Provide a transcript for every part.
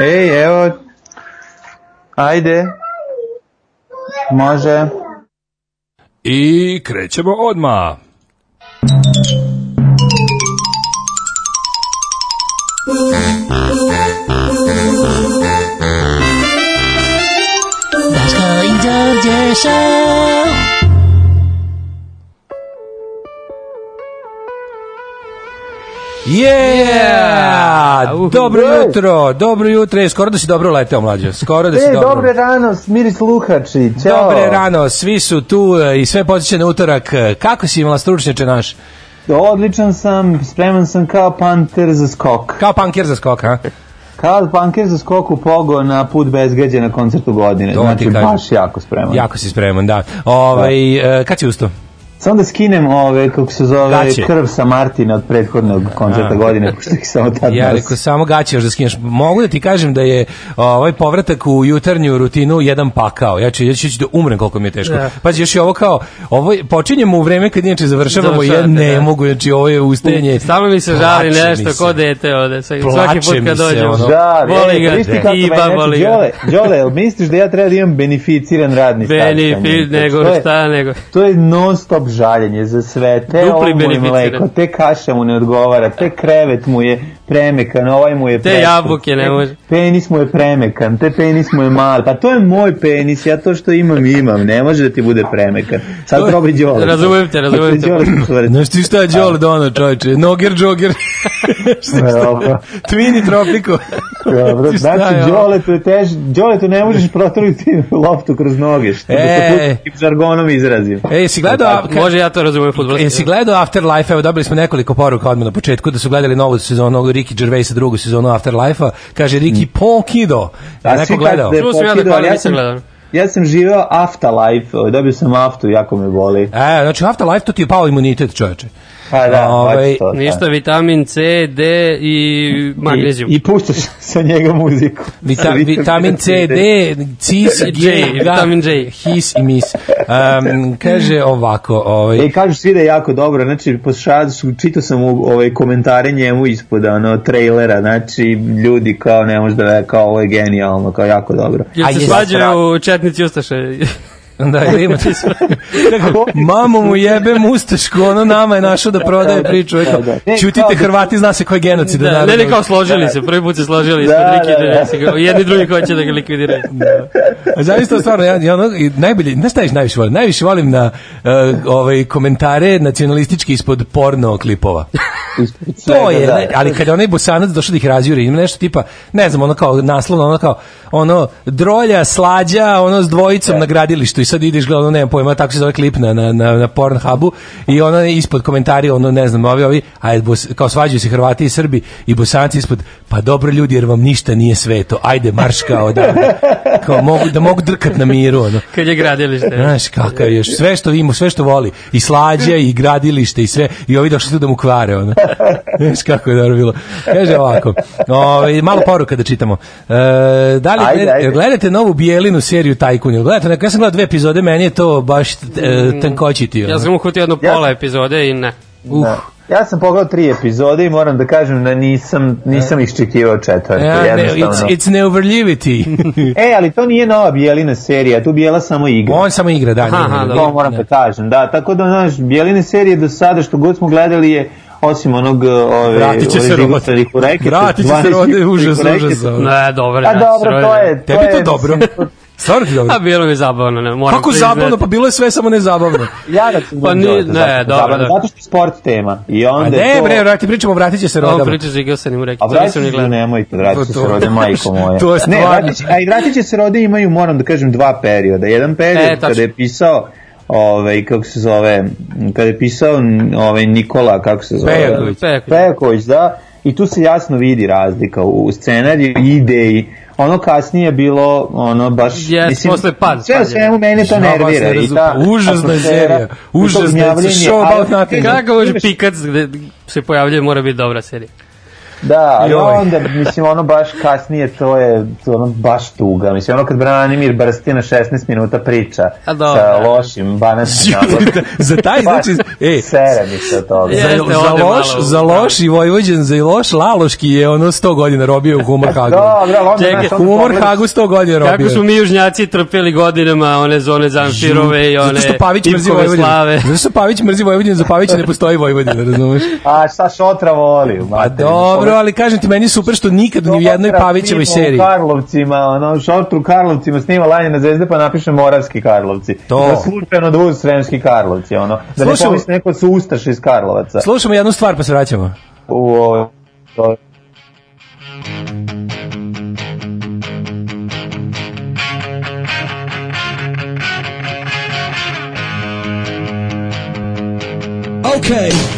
Ej, evo. Ajde. Može. I krećemo odmah. Daško i Đorđe show. Yeah! Uh, Dobro ej. jutro, dobro jutro. E, Skoro da si dobro leteo, mlađe. Skoro da si E, dobro. dobre rano, Miris Luhači. Ćao. Dobre rano, svi su tu e, i sve podsjeća na utorak. E, Kako si imala stručnjače naš? Odličan sam, spreman sam kao panter za skok. Kao panker za skok, ha? Kao panker za skok u pogo na put bez gađe na koncertu godine. To ti znači, baš jako spreman. Jako si spreman, da. Ovaj, e, kad si ustao? Samo da skinem ove, kako se zove, Gaće. krv sa Martina od prethodnog koncerta A. godine, pošto ih samo tad Ja rekao samo gaće još da skineš. Mogu da ti kažem da je ovaj povratak u jutarnju rutinu jedan pakao. Ja ću ja ću da umrem koliko mi je teško. Da. Pazi još je ovo kao ovo je- počinjemo u vreme kad inače završavamo i ja ne da. mogu znači ovo je ustajanje. Stalno mi se žali nešto ko dete ovde. Svaki, put kad se, dođem. ono. Da, Voli e, ga, Iba, voli ga. Đole, Đole, misliš da ja treba da imam beneficiran radni njim? Benefit, nego šta nego. To je non stop žaljenje za sve. Te Dupli ovo mu je mleko, te kaša mu ne odgovara, te krevet mu je premekan, ovaj mu je Te preskup, jabuke ne te može. Penis mu je premekan, te penis mu je mal. Pa to je moj penis, ja to što imam, imam. Ne može da ti bude premekan. Sad probaj Đole. Razumem te, razumem te. Znaš ti šta je Đole dono, čovječe? Noger, džoger. Dobro. Twini tropiku. Dobro, znači, ovo? Đole tu je tež, Đole tu ne možeš proturiti loptu kroz noge, što E. da žargonom izrazim. Ej, jesi gledao... ka- Može ja to razumem fudbalski. Jesi gledao Afterlife, evo dobili smo nekoliko poruka odmah na početku da su gledali novu sezonu Ricky Gervaisa drugu sezonu Afterlife-a, kaže Ricky Ponkido. Je A neko svi gledao? da Čuo sam ja da pokidao, hvala, ja nisam sam- gledao. Ja sam živeo afterlife, dobio sam aftu, jako me boli. E, znači Afterlife to ti je pao imunitet, čoveče. Pa da, Ovaj, baš to. da. Ništa, vitamin C, D i magnezijum. I, I puštaš sa njega muziku. Vita, vitamin C, D, cis, J, G, vitamin J. his i mis. Um, kaže ovako, ovaj, E, kažu svi da je jako dobro, znači, poslušao, čitao sam u, ovaj, komentare njemu ispod, ono, trailera, znači, ljudi kao ne može da kao ovo je genijalno, kao jako dobro. Jel se svađaju četnici Ustaše? Da, ili imate sve. Kako, Mamo mu jebe mustašku, ono nama je našao da prodaje priču. Da, da. Ne, kao Čutite da- Hrvati, zna se ko je genocid. Da, ne, ne kao složili se, prvi put se složili Da, ispod da, Riki da. Gervaisa. Jedni drugi hoće da ga likvidiraju. A zaista stvarno ja, ja ono, i najbolje, znaš šta najviše volim? Najviše volim na uh, ovaj komentare nacionalistički ispod porno klipova. To je, da. ne, ali kad je onaj bosanac došao da ih razjuri, ima nešto tipa, ne znam, ono kao naslovno, ono kao, ono, drolja, slađa, ono s dvojicom na gradilištu i sad ideš, gledano, nemam pojma, tako se zove klip na, na, na, na Pornhubu i ono je ispod komentari, ono, ne znam, ovi, ovi, a bos, kao svađaju se Hrvati i Srbi i bosanci ispod, pa dobro ljudi, jer vam ništa nije sveto, ajde, marš kao da, kao mogu, da mogu drkat na miru, ono. Kad je gradilište. Znaš kakav je, sve što ima, sve što voli, i slađa, i gradilište, i sve, i ovi došli da mu kvare, ono. Znaš kako je dobro bilo. Kaže ovako, ovaj, malo poruka da čitamo. E, da li Ajde, ajde. gledate novu Bijelinu seriju Tajkun? Jel Gledate, ja sam gledao dve epizode, meni je to baš e, tankoćiti. Ono. Ja sam uhvatio jedno Ja- pola epizode i ne. Uh. Da. Ja sam pogledao tri epizode i moram da kažem da nisam, nisam iščekivao četvrtu, Ja, ne, it's, it's neuverljivity. E, ali to nije nova Bijelina serija, tu Bijela samo igra. On samo igra, da. Aha, dobro. To moram da kažem, da, tako da, znaš, Bijeline serije do sada što god smo gledali je osim onog ove, Vratit će ove se rode. u rekete, Vratit će se 12 rode, užas, užas. ono. Ne, dobro. A ja, dobro, to je... to Tebi to dobro. Stvarno ti dobro. A bilo mi je zabavno, ne, moram Kako priznati. zabavno, pa bilo je sve samo nezabavno. Ja da sam Pa pa nije- nije, ne, dobro, dobro. Zato što je sport tema. I A onda je ne, to... bre, vrati, pričamo, vratit će se Ovo rodama. priča žigao sam im rekao, A vratit nisam će ni se, nemojte, vratit će To- se rode, majko moje. to je Ne, stvarno. vratit će, a i vratit će se rode imaju, moram da kažem, dva perioda. Jedan period E, kada je pisao ovaj kako se zove kada je pisao ovaj Nikola kako se zove Pejaković. Pejaković. Da i tu se jasno vidi razlika u, u scenariju i ideji ono kasnije je bilo ono baš Yes, posle pad, sve u je. svemu mene to nervira ne i ta. Užasna serija. Užasna je. gnjavljenje, Show about nothing. Kako može pikac gde se pojavljuje, mora biti dobra serija. Da, ali Joj. onda, mislim, ono baš kasnije, to je to ono baš tuga. Mislim, ono kad Branimir Brstina 16 minuta priča A dobro. sa lošim bananskim naborom. za taj, znači, ej, Sere mi se od toga. za, Jeste, za, ode loš, malo za loš i Vojvođan, za loš Laloški je ono 100 godina robio u Humor Hagu. Dobro, onda, Čekaj, onda Humor Hagu 100 godina robio. Kako smo mi južnjaci trpeli godinama one zone Zamfirove i one Zato što Pavić mrzi Vojvodinu. slave. Zato što Pavić mrzi Vojvodinu, za Pavića ne postoji Vojvodina, razumeš? A šta šotra voli? u Pa materinu? Dobro, ali kažem ti, meni je super što nikad ni u jednoj Pavićevoj seriji. U Karlovcima, ono, šotru u Karlovcima snima Lanje na zvezde pa napiše Moravski Karlovci. To. Da slučajno da Sremski Karlovci, ono. Da ne Slušaj- pomisli neko su Ustaš iz Karlovaca. Slušamo jednu stvar pa se vraćamo. U ovo, to, Okay.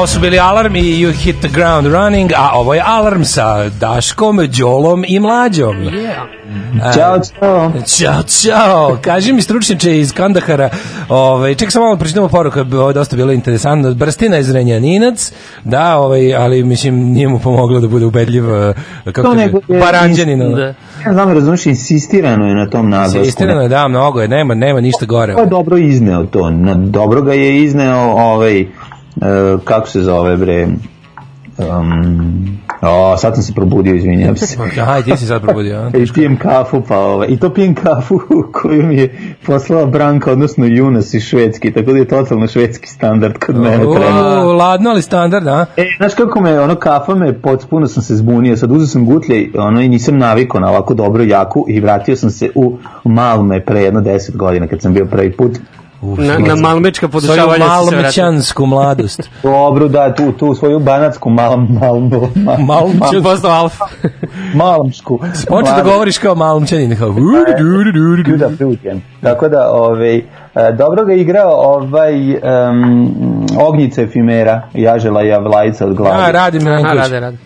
Ovo su bili Alarm i You Hit the Ground Running, a ovo je Alarm sa Daškom, Đolom i Mlađom. Ćao, čao. Ćao, čao. Kaži mi stručnjače iz Kandahara. Ovaj ček samo malo pročitamo poruku, ovo je dosta bilo interesantno. Brstina je zrenjaninac, da, ovaj, ali mislim nije mu pomoglo da bude ubedljiv eh, kako To kaže, nego je- Baranđanin. ono. Da. Ja znam, razumiješ, insistirano je na tom naglasku. Istina je, da, mnogo je, nema, nema ništa gore. Ko je dobro izneo to? Na, dobro ga je izneo ovaj, e, kako se zove bre, um, o, sad sam se probudio, izvinjam se. Aha, i ti si sad probudio? I pijem kafu, pa ovaj, i to pijem kafu koju mi je poslala Branka, odnosno Junas iz Švedski, tako da je totalno švedski standard kod mene trenutno. O, ladno, ali standard, a? E, znaš kako me, ono kafa me, potpuno sam se zbunio, sad uzeo sam gutlje, ono, i nisam navikao na ovako dobro jaku i vratio sam se u Malme pre jedno deset godina kad sam bio prvi put Na, na malmečka Svoju vratio. malomćansku mladost. Dobro, da, tu, tu svoju banatsku mal, mal, mal, mal, Malomćansku. Postao alfa. malomsku. Počeš da govoriš kao malomćanin. Kao, Kuda Frugen. Tako da, ovaj, e, dobro ga igrao ovaj um, Ognjice Efimera, Jažela Javlajica od glave. A, Radim A, Ranković. rade, rade.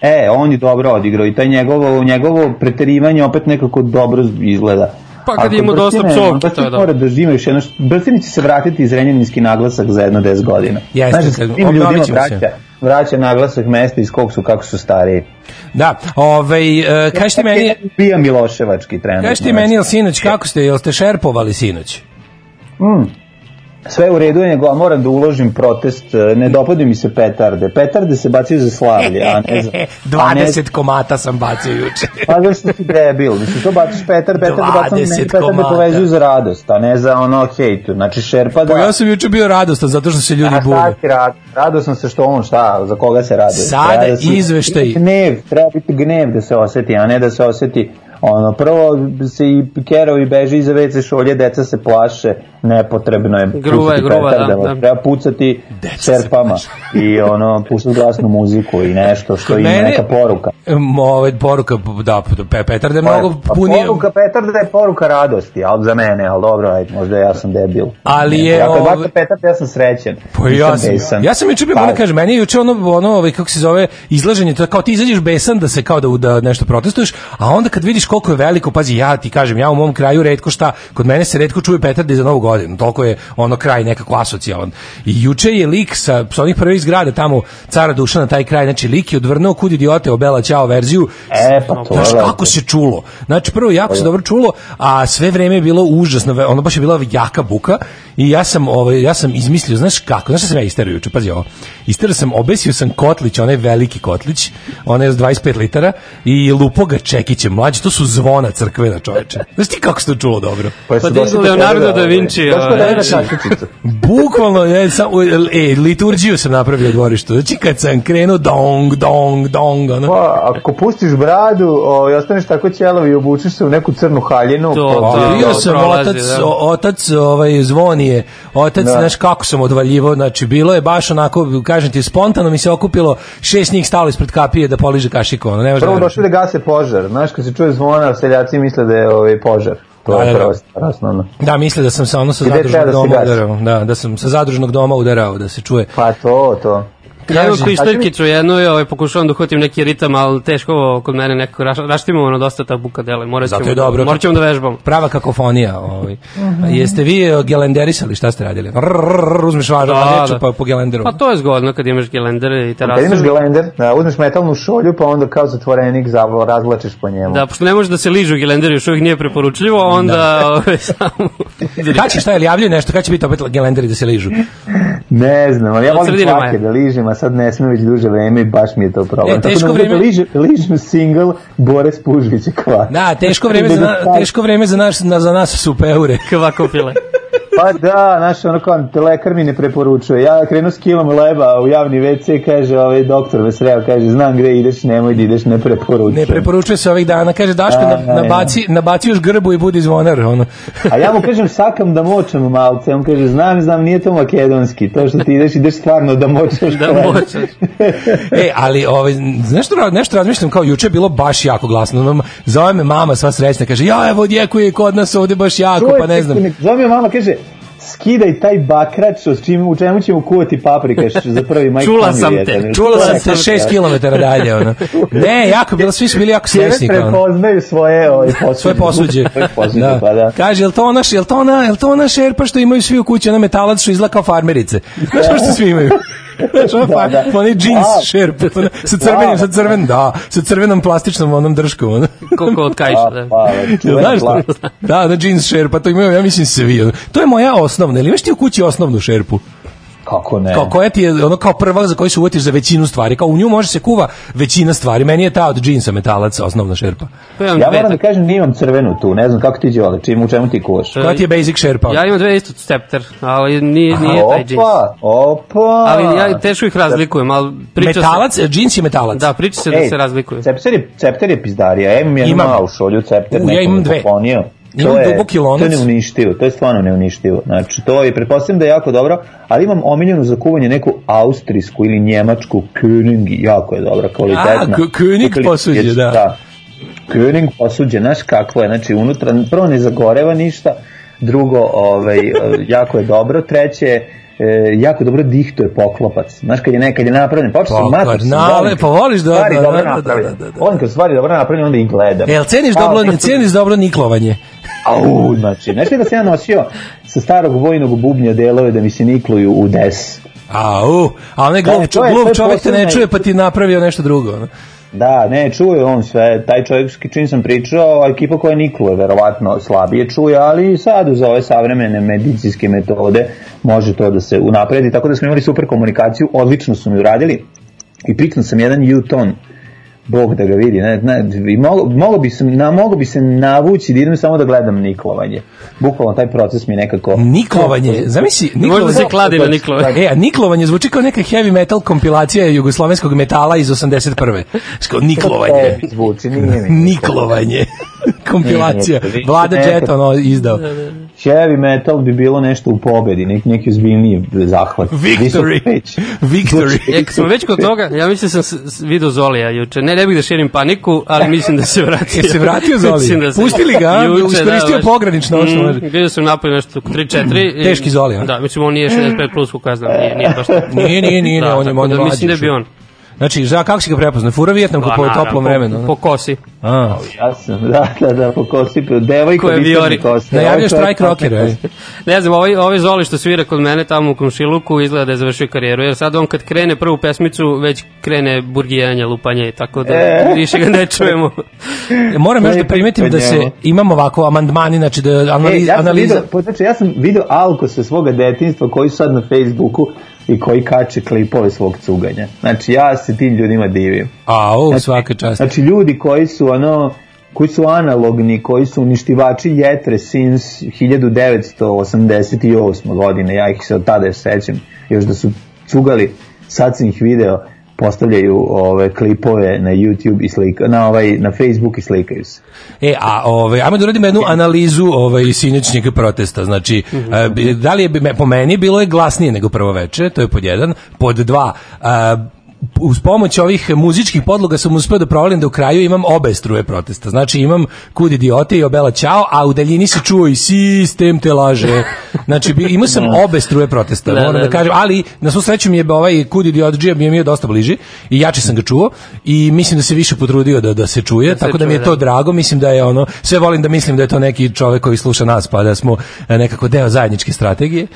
E, on je dobro odigrao i taj njegovo, njegovo preterivanje opet nekako dobro izgleda. Pa kad Ako ima dosta psovki, Brstine to je dobro. mora da još jedno, Brstini će se vratiti iz renjaninski naglasak za jedno 10 godina. Jeste, Znaš, kad- da obnovit ljudima ćemo se. vraća, vraća naglasak mesta iz kog su, kako su stariji. Da, ovaj, uh, kaži ti meni, Bija Miloševački trener. kaži ti meni, jel sinoć, kako ste, jel ste šerpovali sinoć? Sve u redu je, nego a moram da uložim protest, e, ne dopadi mi se petarde. Petarde se bacaju za slavlje, a ne za... a ne- 20 komata sam bacio juče. Pa zašto si debil? Mislim, to baciš petar, petar, 20 bacam, ne, petar da komada. povezuju za radost, a ne za ono hejtu. Znači, šerpa da... Pa ja sam juče bio radostan zato što se ljudi A šta ti rad? Radao sam se što on, šta, za koga se raduje? Sada Treba da izveštaj. Gnev, treba biti gnev da se oseti, a ne da se oseti ono, prvo se i kerovi beže iza WC šolje, deca se plaše, nepotrebno je Gruva je, pucati gruva, petardama, da, da. treba pucati Deca se šerpama i ono, puštati glasnu muziku i nešto što ima neka poruka. Um, ovaj, poruka, da, pe- Petar da je mnogo Pa punije, Poruka Petarda je poruka radosti, ali za mene, ali dobro, ajde, možda ja sam debil. Ali je, Ja kad ovaj- bacam Petarda, ja sam srećen. Pa ja sam, besan. ja sam juče bio, Pa, moram kažem, meni je juče ono, ono ovaj, kako se zove, izlaženje, to je kao ti izađeš besan da se kao da, da nešto protestuješ, a onda kad vidiš koliko je veliko, pazi, ja ti kažem, ja u mom kraju redko šta, kod mene se redko čuje petarde za novu godinu, toliko je ono kraj nekako asocijalan. I juče je lik sa, sa onih prvih zgrada tamo, cara Dušana, taj kraj, znači lik je odvrnuo kud idiote obela ćao verziju, E, pa to Znaš kako se čulo. Znači prvo jako se dobro čulo, a sve vreme je bilo užasno, ono baš je bila jaka buka i ja sam ovaj ja sam izmislio, znaš kako, znaš šta sam ja isterao juče, pazi ovo. Isterao sam, obesio sam kotlić, onaj veliki kotlić, onaj od 25 litara i lupo ga čekićem, mlađi, to su zvona crkvena čoveče. Znaš ti kako se to čulo dobro? Pa, Pa Leonardo da ovaj, Vinci, Na znači. Bukvalno, je, sam, e, liturgiju sam napravio u dvorištu. Znači kad sam krenuo dong, dong, dong, ono. Pa, ako pustiš bradu o, i ostaneš tako ćelav i obučeš se u neku crnu haljinu, To, pa- to. bio da, sam prolazi, otac, da. o- otac ovaj zvonije, otac, Da. znaš kako sam odvaljivo, znači bilo je baš onako, kažem ti, spontano mi se okupilo, šest njih stalo ispred kapije da poliže kašiku, ono, ne da Prvo veruješ. došli da gase požar. Znaš, kad se čuje zvona, seljaci misle da je ovaj požar. To Da, da, je da. stvar, osnovno. Da, misle da sam sa ono sa Gde zadružnog da se doma udarao, da, da sam sa zadružnog doma udarao, da se čuje. Pa to, to. Ja imam Kaži, pištaljkicu jednu i ovaj, pokušavam da uhvatim neki ritam, ali teško kod mene nekako raš- raštimovano dosta ta buka dele. Morat Zato ćemo, je dobro. Morat ćemo da vežbamo. Prava kakofonija. Ovaj. Mhm. Jeste vi e, gelenderisali, šta ste radili? Rrrr, uzmeš važu, Da, da, da. pa po gelenderu. Pa to je zgodno kad imaš gelendere i Kad terasu. imaš gelender, da, uzmeš metalnu šolju, pa onda kao zatvorenik zavlo, razvlačiš po njemu. Da, pošto ne može da se ližu gelenderi, još uvijek nije preporučljivo, onda ovaj, samo... Kad će šta, je li javljaju nešto, kad će biti opet gelenderi da se ližu? Ne znam, ali ja volim svake da ližem, a sad ne smijem već duže vreme i baš mi je to problem. E, teško Tako da vreme- da ližem, ližem single Bore Spužvića kvar. Da, teško vreme za, na, teško vreme za, nas, na, za nas su peure. Kvakofile. Pa da, znaš, ono kao, te lekar mi ne preporučuje. Ja krenu s kilom leba u javni WC, kaže, ovaj doktor me sreo, kaže, znam gde ideš, nemoj da ideš, ne preporučujem. Ne preporučuje se ovih dana, kaže Daško, A, na, ne, nabaci, nabaci još grbu i budi zvonar, ono. A ja mu kažem, sakam da močem malce. On kaže, znam, znam, nije to makedonski. To što ti ideš, ideš stvarno da močeš. Da močeš. E, ali ovaj, nešto, nešto razmišljam kao juče je bilo baš jako glasno. Zove me mama sva srećna, kaže, ja evo odjekuje kod nas ovde baš jako, Čuje pa ne znam. Zove me mama, kaže, skidaj taj bakrač, s čim, u čemu ćemo kuvati paprikaš za prvi majk. Čula sam te, jedan. Čula sam te šest kilometara dalje, ono. Ne, jako, bilo, svi su bili jako kao ono. prepoznaju svoje, ovaj, posuđe. Svoje posuđe. Posuđe, pa da. Kaže, jel to ona, jel to ona, jel to ona šerpa što imaju svi u kući, ona metalac što izgleda kao farmerice. Znaš ko što svi imaju? Znaš, Da, da. onaj džins Da. šerpa, ona, sa crvenim, sa crvenim, da, sa crvenom plastičnom onom drškom, ono. Koliko od kajša, da. Pa, čuvena znaš? Da, da, džins šerpa, to imaju, ja mislim, svi. ono. To je moja osnovna, ili imaš ti u kući osnovnu šerpu? Kako ne? Kao koja ti je ono kao prva za koju se uvetiš za većinu stvari. Kao u nju može se kuva većina stvari. Meni je ta od džinsa metalac osnovna šerpa. Pa Ja moram da kažem, nimam crvenu tu, ne znam kako ti đole, čim, u čemu ti kuvaš? Koja ti je basic šerpa? Ja imam dve isto stepter, ali nije, nije taj džins. Opa, opa. Ali ja teško ih razlikujem, ali priča metalac, džins je metalac. se... Da, priča se da Ej, se razlikuju. Cepter je, cepter je pizdarija, ja imam jednu Imam. malu šolju, cepter, U, ja imam dve. poklonio. Imam je, duboki to lonac. je neuništivo, to je stvarno neuništivo. Znači, to je, pretpostavljam da je jako dobro, ali imam omiljenu za kuvanje neku austrijsku ili njemačku König, jako je dobra, kvalitetna. A, König posuđe, da. da. König posuđe, znaš kakvo je, znači unutra, prvo ne zagoreva ništa, drugo, ovaj, jako je dobro, treće, e, jako dobro dihtuje poklopac. Znaš, kad je nekad je napravljen, počeo sam mator nale, volim kad pa voliš da- stvari da, dobro da, da, napravljene. da, da, da. Volim kad su stvari dobro napravljene, onda ih gledam. Jel ceniš dobro, A, ceniš dobro niklovanje? Au, znači, znaš li da sam ja nosio sa starog vojnog bubnja delove da mi se nikluju u des? Au, a onaj Da, glup, je- glup čovjek te ne čuje pa ti napravio nešto drugo. ono. Da, ne, čuje on sve, taj čovjek s čim sam pričao, ekipa koja nikluje, verovatno slabije čuje, ali sad uz ove savremene medicinske metode može to da se unapredi, tako da smo imali super komunikaciju, odlično su mi uradili i piknuo sam jedan U-ton, Bog da ga vidi, ne, ne, i mogo, mogo, bi se, na, mogo bi se navući da idem samo da gledam niklovanje. Bukvalno taj proces mi nekako... Niklovanje, zamisli, Možda niklovanje. se kladi na niklove. E, a niklovanje zvuči kao neka heavy metal kompilacija jugoslovenskog metala iz 81. Sko, niklovanje. E, zvuči, nije mi. Niklovanje. kompilacija. Nije, nije, Vlada Jet ono izdao. Heavy metal bi bilo nešto u pobedi, nek, neki ozbiljniji zahvat. Victory. Visok peć. Victory. E, smo već kod toga, ja mislim da sam video Zolija juče. Ne, ne bih da širim paniku, ali mislim da se vratio. Je se vratio Zoli? Mislim da se- Pustili ga? Juče, Iskoristio baš. pogranično. Mm, Vidio sam napolje nešto 3-4. i- Teški Zoli, a? Da, mislim, on nije 65 plus, kako ja znam, nije, nije baš... Nije, nije, nije, Da, on je tako on je da mlađi. Mislim da bi on. Znači, za kako si ga prepoznao? Fura Vijetnamku Pa, po naravno, toplom vremenu. Po kosi. A. Ja sam, da, da, da, po kosi, devojka Ko je Viori? kosi. Najavio štrajk rockera, ej. Ne znam, ovaj, ovaj Zoli što svira kod mene tamo u komšiluku izgleda da je završio karijeru, jer sad on kad krene prvu pesmicu već krene burgijanje, lupanje, tako da E. više ga ne čujemo. Moram još da primetim da se imamo ovako amandmani, znači da E, analiz, ja sam analiza... video, znači, ja sam video alko sa svoga detinjstva koji su sad na Facebooku i koji kače klipove svog cuganja. Znači, ja se tim ljudima divim. Au, svaka čast. Znači, ljudi koji su ono koji su analogni, koji su uništivači jetre since 1988. godine, ja ih se od tada još sećam, još da su cugali, sad sam ih video, postavljaju ove klipove na YouTube i slika, na ovaj na Facebook i slikaju se. E, a ovaj ajmo da uradimo jednu analizu ovaj sinoćnjeg protesta. Znači, e, bi- da li je bi- me- po meni bilo je glasnije nego prvo veče, to je pod jedan, pod dva, a, uz pomoć ovih muzičkih podloga sam uspeo da provalim da u kraju imam obe struje protesta. Znači imam kud idiote i obela ćao, a u daljini se čuo i sistem te laže. Znači imao sam obe struje protesta, Da, moram da, da, da. kažem, ali na svu sreću mi je ovaj kud idiot džija mi je bio dosta bliži i jače sam ga čuo i mislim da se više potrudio da, da se čuje, tako da mi je čuje, to da. drago, mislim da je ono, sve volim da mislim da je to neki čovek koji sluša nas, pa da smo e, nekako deo zajedničke strategije.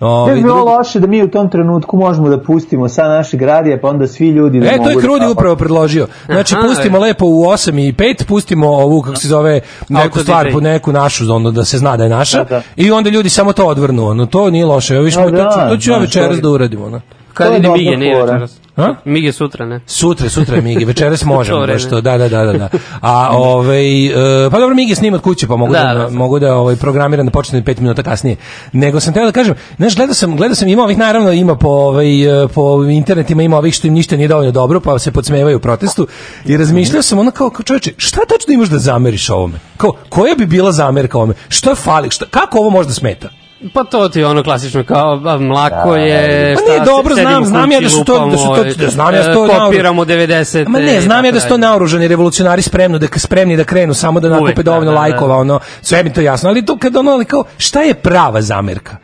Ne Ovi, bi bilo drugi- loše da mi u tom trenutku možemo da pustimo sa našeg radija, pa onda svi ljudi da E, mogu to je da- Krudi upravo predložio. Znači, Aha, pustimo e. lepo u 8 i 5, pustimo ovu, kako se zove, neku Auto stvar, po neku našu, ono, da se zna da je naša, Da, da. i onda ljudi samo to odvrnu, ono, to nije loše, evo, viš, Da, to, ću, da, to ću ja da, večeras to- da uradim, ono. To Kad je ide dobra Mige, fora. večeras. A? Mige sutra, ne? Sutra, sutra je Migi, večeras možemo vreme. baš to, da, da, da, da, da. A ovaj e, pa dobro Migi snima od kuće, pa mogu da, Da, da, da. mogu da ovaj programiram da počne 5 minuta kasnije. Nego sam teo da kažem, znaš, gledao sam, gledao sam ima ovih naravno ima po ovaj e, po internetima ima ovih što im ništa nije dovoljno dobro, pa se podsmevaju u protestu i razmišljao sam ono kao, kao čoveče, šta tačno imaš da zameriš ovome? Kao, koja bi bila zamerka ovome? Šta fali? Šta, kako ovo možda smeta? Pa to ti je ono klasično kao mlako je Pa šta, nije dobro, znam, u znam ja da su to- da su to- da znam ja da su to e, naoru- kopiramo 90 Ma ne, znam ja da su to naoružani revolucionari spremno da spremni da krenu samo da nakupe da, dovoljno da, da. lajkova, ono, sve mi to jasno, ali to kad ono, ali kao, šta je prava zamerka?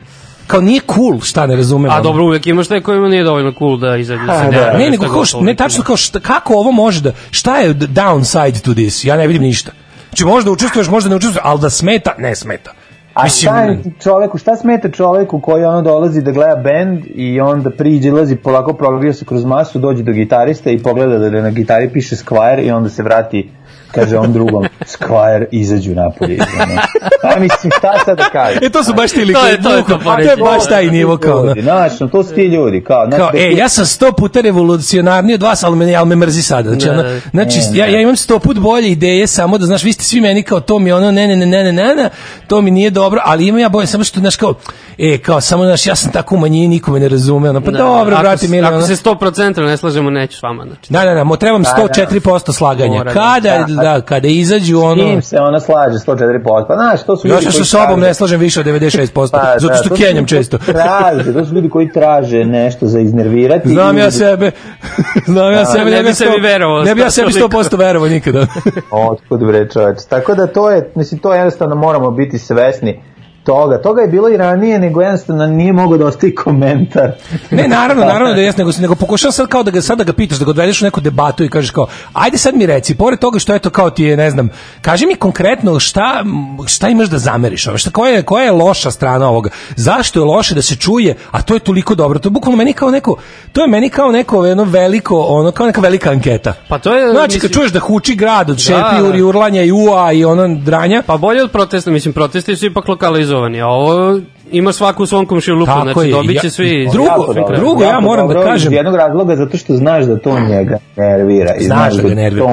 Kao nije cool, šta ne razumem. A dobro, uvek imaš taj kojima nije dovoljno cool da izađe da se da. Ne, nego kao, ne tačno kao, šta, kako ovo može da, šta je downside to this? Ja ne vidim ništa. Znači možda učestvuješ, možda ne učestvuješ, ali da smeta, ne smeta. A šta je čoveku, šta smeta čoveku koji ono dolazi da gleda bend i onda priđe, lazi polako prolagio se kroz masu, dođe do gitarista i pogleda da na gitari piše Squire i onda se vrati kaže on drugom, Squire izađu napolje. Ono. Pa mislim, šta sad da kažem? E, to su baš ti To likovi, je- to je to to je baš taj nivo kao. Ljudi, Znaš, no, to su ti ljudi, kao, znači, kao, da e, ja sam sto puta revolucionarniji od vas, ali me, ali me mrzi sada. Znači, Da, ono, da. znači Ne, ja, ne. ja imam sto put bolje ideje, samo da, znaš, vi ste svi meni kao, to mi ono, ne, ne, ne, ne, ne, ne, ne, to mi nije dobro, ali imam ja bolje, samo što, znaš, kao, e, kao, samo, znaš, ja sam tako u manjini, niko me ne razume, ono, pa Da, dobro, brate, s- mili, ono, Ako se 100% ne slažemo, neću s vama, znači. Da, da, da, mo trebam 104% slaganja. Da. Kada Da, da, da, kada izađu S ono... kim se ona slaže 104%? Pa znaš, to su ljudi koji sa sobom traže- ne slažem više od 96%, Pa, zato da, što to su kenjam često. Traže, to su ljudi koji traže nešto za iznervirati. Znam ja sebe, znam ja sebe, ne bi bi sebi verovao Ne bi ja sebi toliko. 100% verovao nikada. Otkud bre čoveč. Tako da to je, mislim, to jednostavno moramo biti svesni toga. Toga je bilo i ranije, nego jednostavno nije mogao da ostavi komentar. Ne, naravno, naravno da jes, nego, nego pokušavam sad kao da ga, sad da ga pitaš, da ga odvedeš u neku debatu i kažeš kao, ajde sad mi reci, pored toga što je to kao ti je, ne znam, kaži mi konkretno šta, šta imaš da zameriš, ove, šta, koja, je, koja je loša strana ovoga, zašto je loše da se čuje, a to je toliko dobro, to je bukvalno meni kao neko, to je meni kao neko jedno veliko, ono, kao neka velika anketa. Pa to je, Znači, kad čuješ da huči grad od Da, šepi, da. urlanja i ua i ono dranja, Pa bolje od protesta, mislim, protesti su ipak lokalizovani, a ovo ima svaku u svom komšiluku, Tako znači je, dobit će ja- svi... Drugo- dobro, drugo, ja moram da kažem- Iz jednog razloga, zato što znaš da to njega nervira. i Znaš da ga to nervira.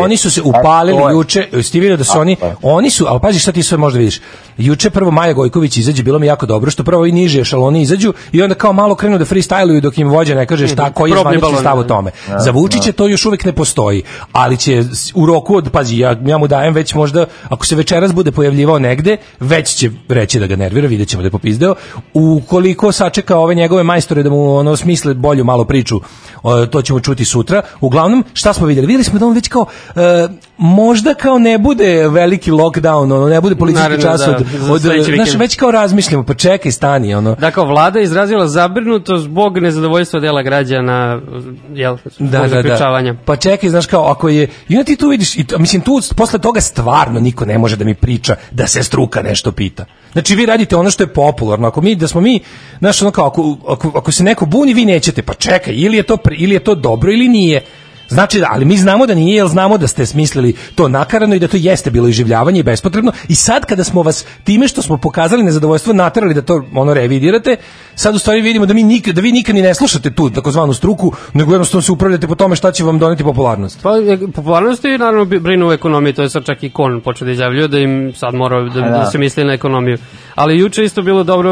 Oni su se upalili je- juče, jesi ti vidio da su oni, oni su, ali pazi šta ti sve možda vidiš. Juče prvo Maja Gojković izađe, bilo mi jako dobro, što prvo i niže šaloni izađu i onda kao malo krenu da freestyluju dok im vođa ne kaže šta, koji je zvanični stav o da. tome. Za Vučića to još uvijek ne postoji, ali će u roku od, pazi, ja, ja mu dajem već možda, ako se večeras bude pojavljivao negde, već će reći da ga nervira, vidjet ćemo da je popizdeo. Ukoliko sačeka ove njegove majstore da mu ono smisle bolju malo priču, to ćemo čuti sutra. Uglavnom, šta smo vidjeli? Vidjeli smo da on već kao, e, možda kao ne bude veliki lockdown, ono, ne bude policijski čas da, od, od znaš, vikend. već kao razmišljamo, pa čekaj, stani, ono. Dakle, vlada je izrazila zabrinutost zbog nezadovoljstva dela građana, jel, da, da, da. Pa čekaj, znaš kao, ako je, i ti tu vidiš, i mislim, tu posle toga stvarno niko ne može da mi priča da se struka nešto pita. Znači, vi radite ono što je popularno. Ako mi, da smo mi, znaš, ono kao, ako, ako, ako se neko buni, vi nećete, pa čekaj, ili je to, pri- ili je to dobro ili nije. Znači da, ali mi znamo da nije, jer znamo da ste smislili to nakarano i da to jeste bilo iživljavanje i bespotrebno. I sad kada smo vas time što smo pokazali nezadovoljstvo naterali da to ono revidirate, sad u stvari vidimo da mi nikad, da vi nikad ni ne slušate tu takozvanu struku, nego jednostavno se upravljate po tome šta će vam doneti popularnost. Pa, e, popularnost i naravno brinu u ekonomiji, to je sad čak i Kon počeo da izjavljuje da im sad mora da, da. da. se misli na ekonomiju. Ali juče isto bilo dobro,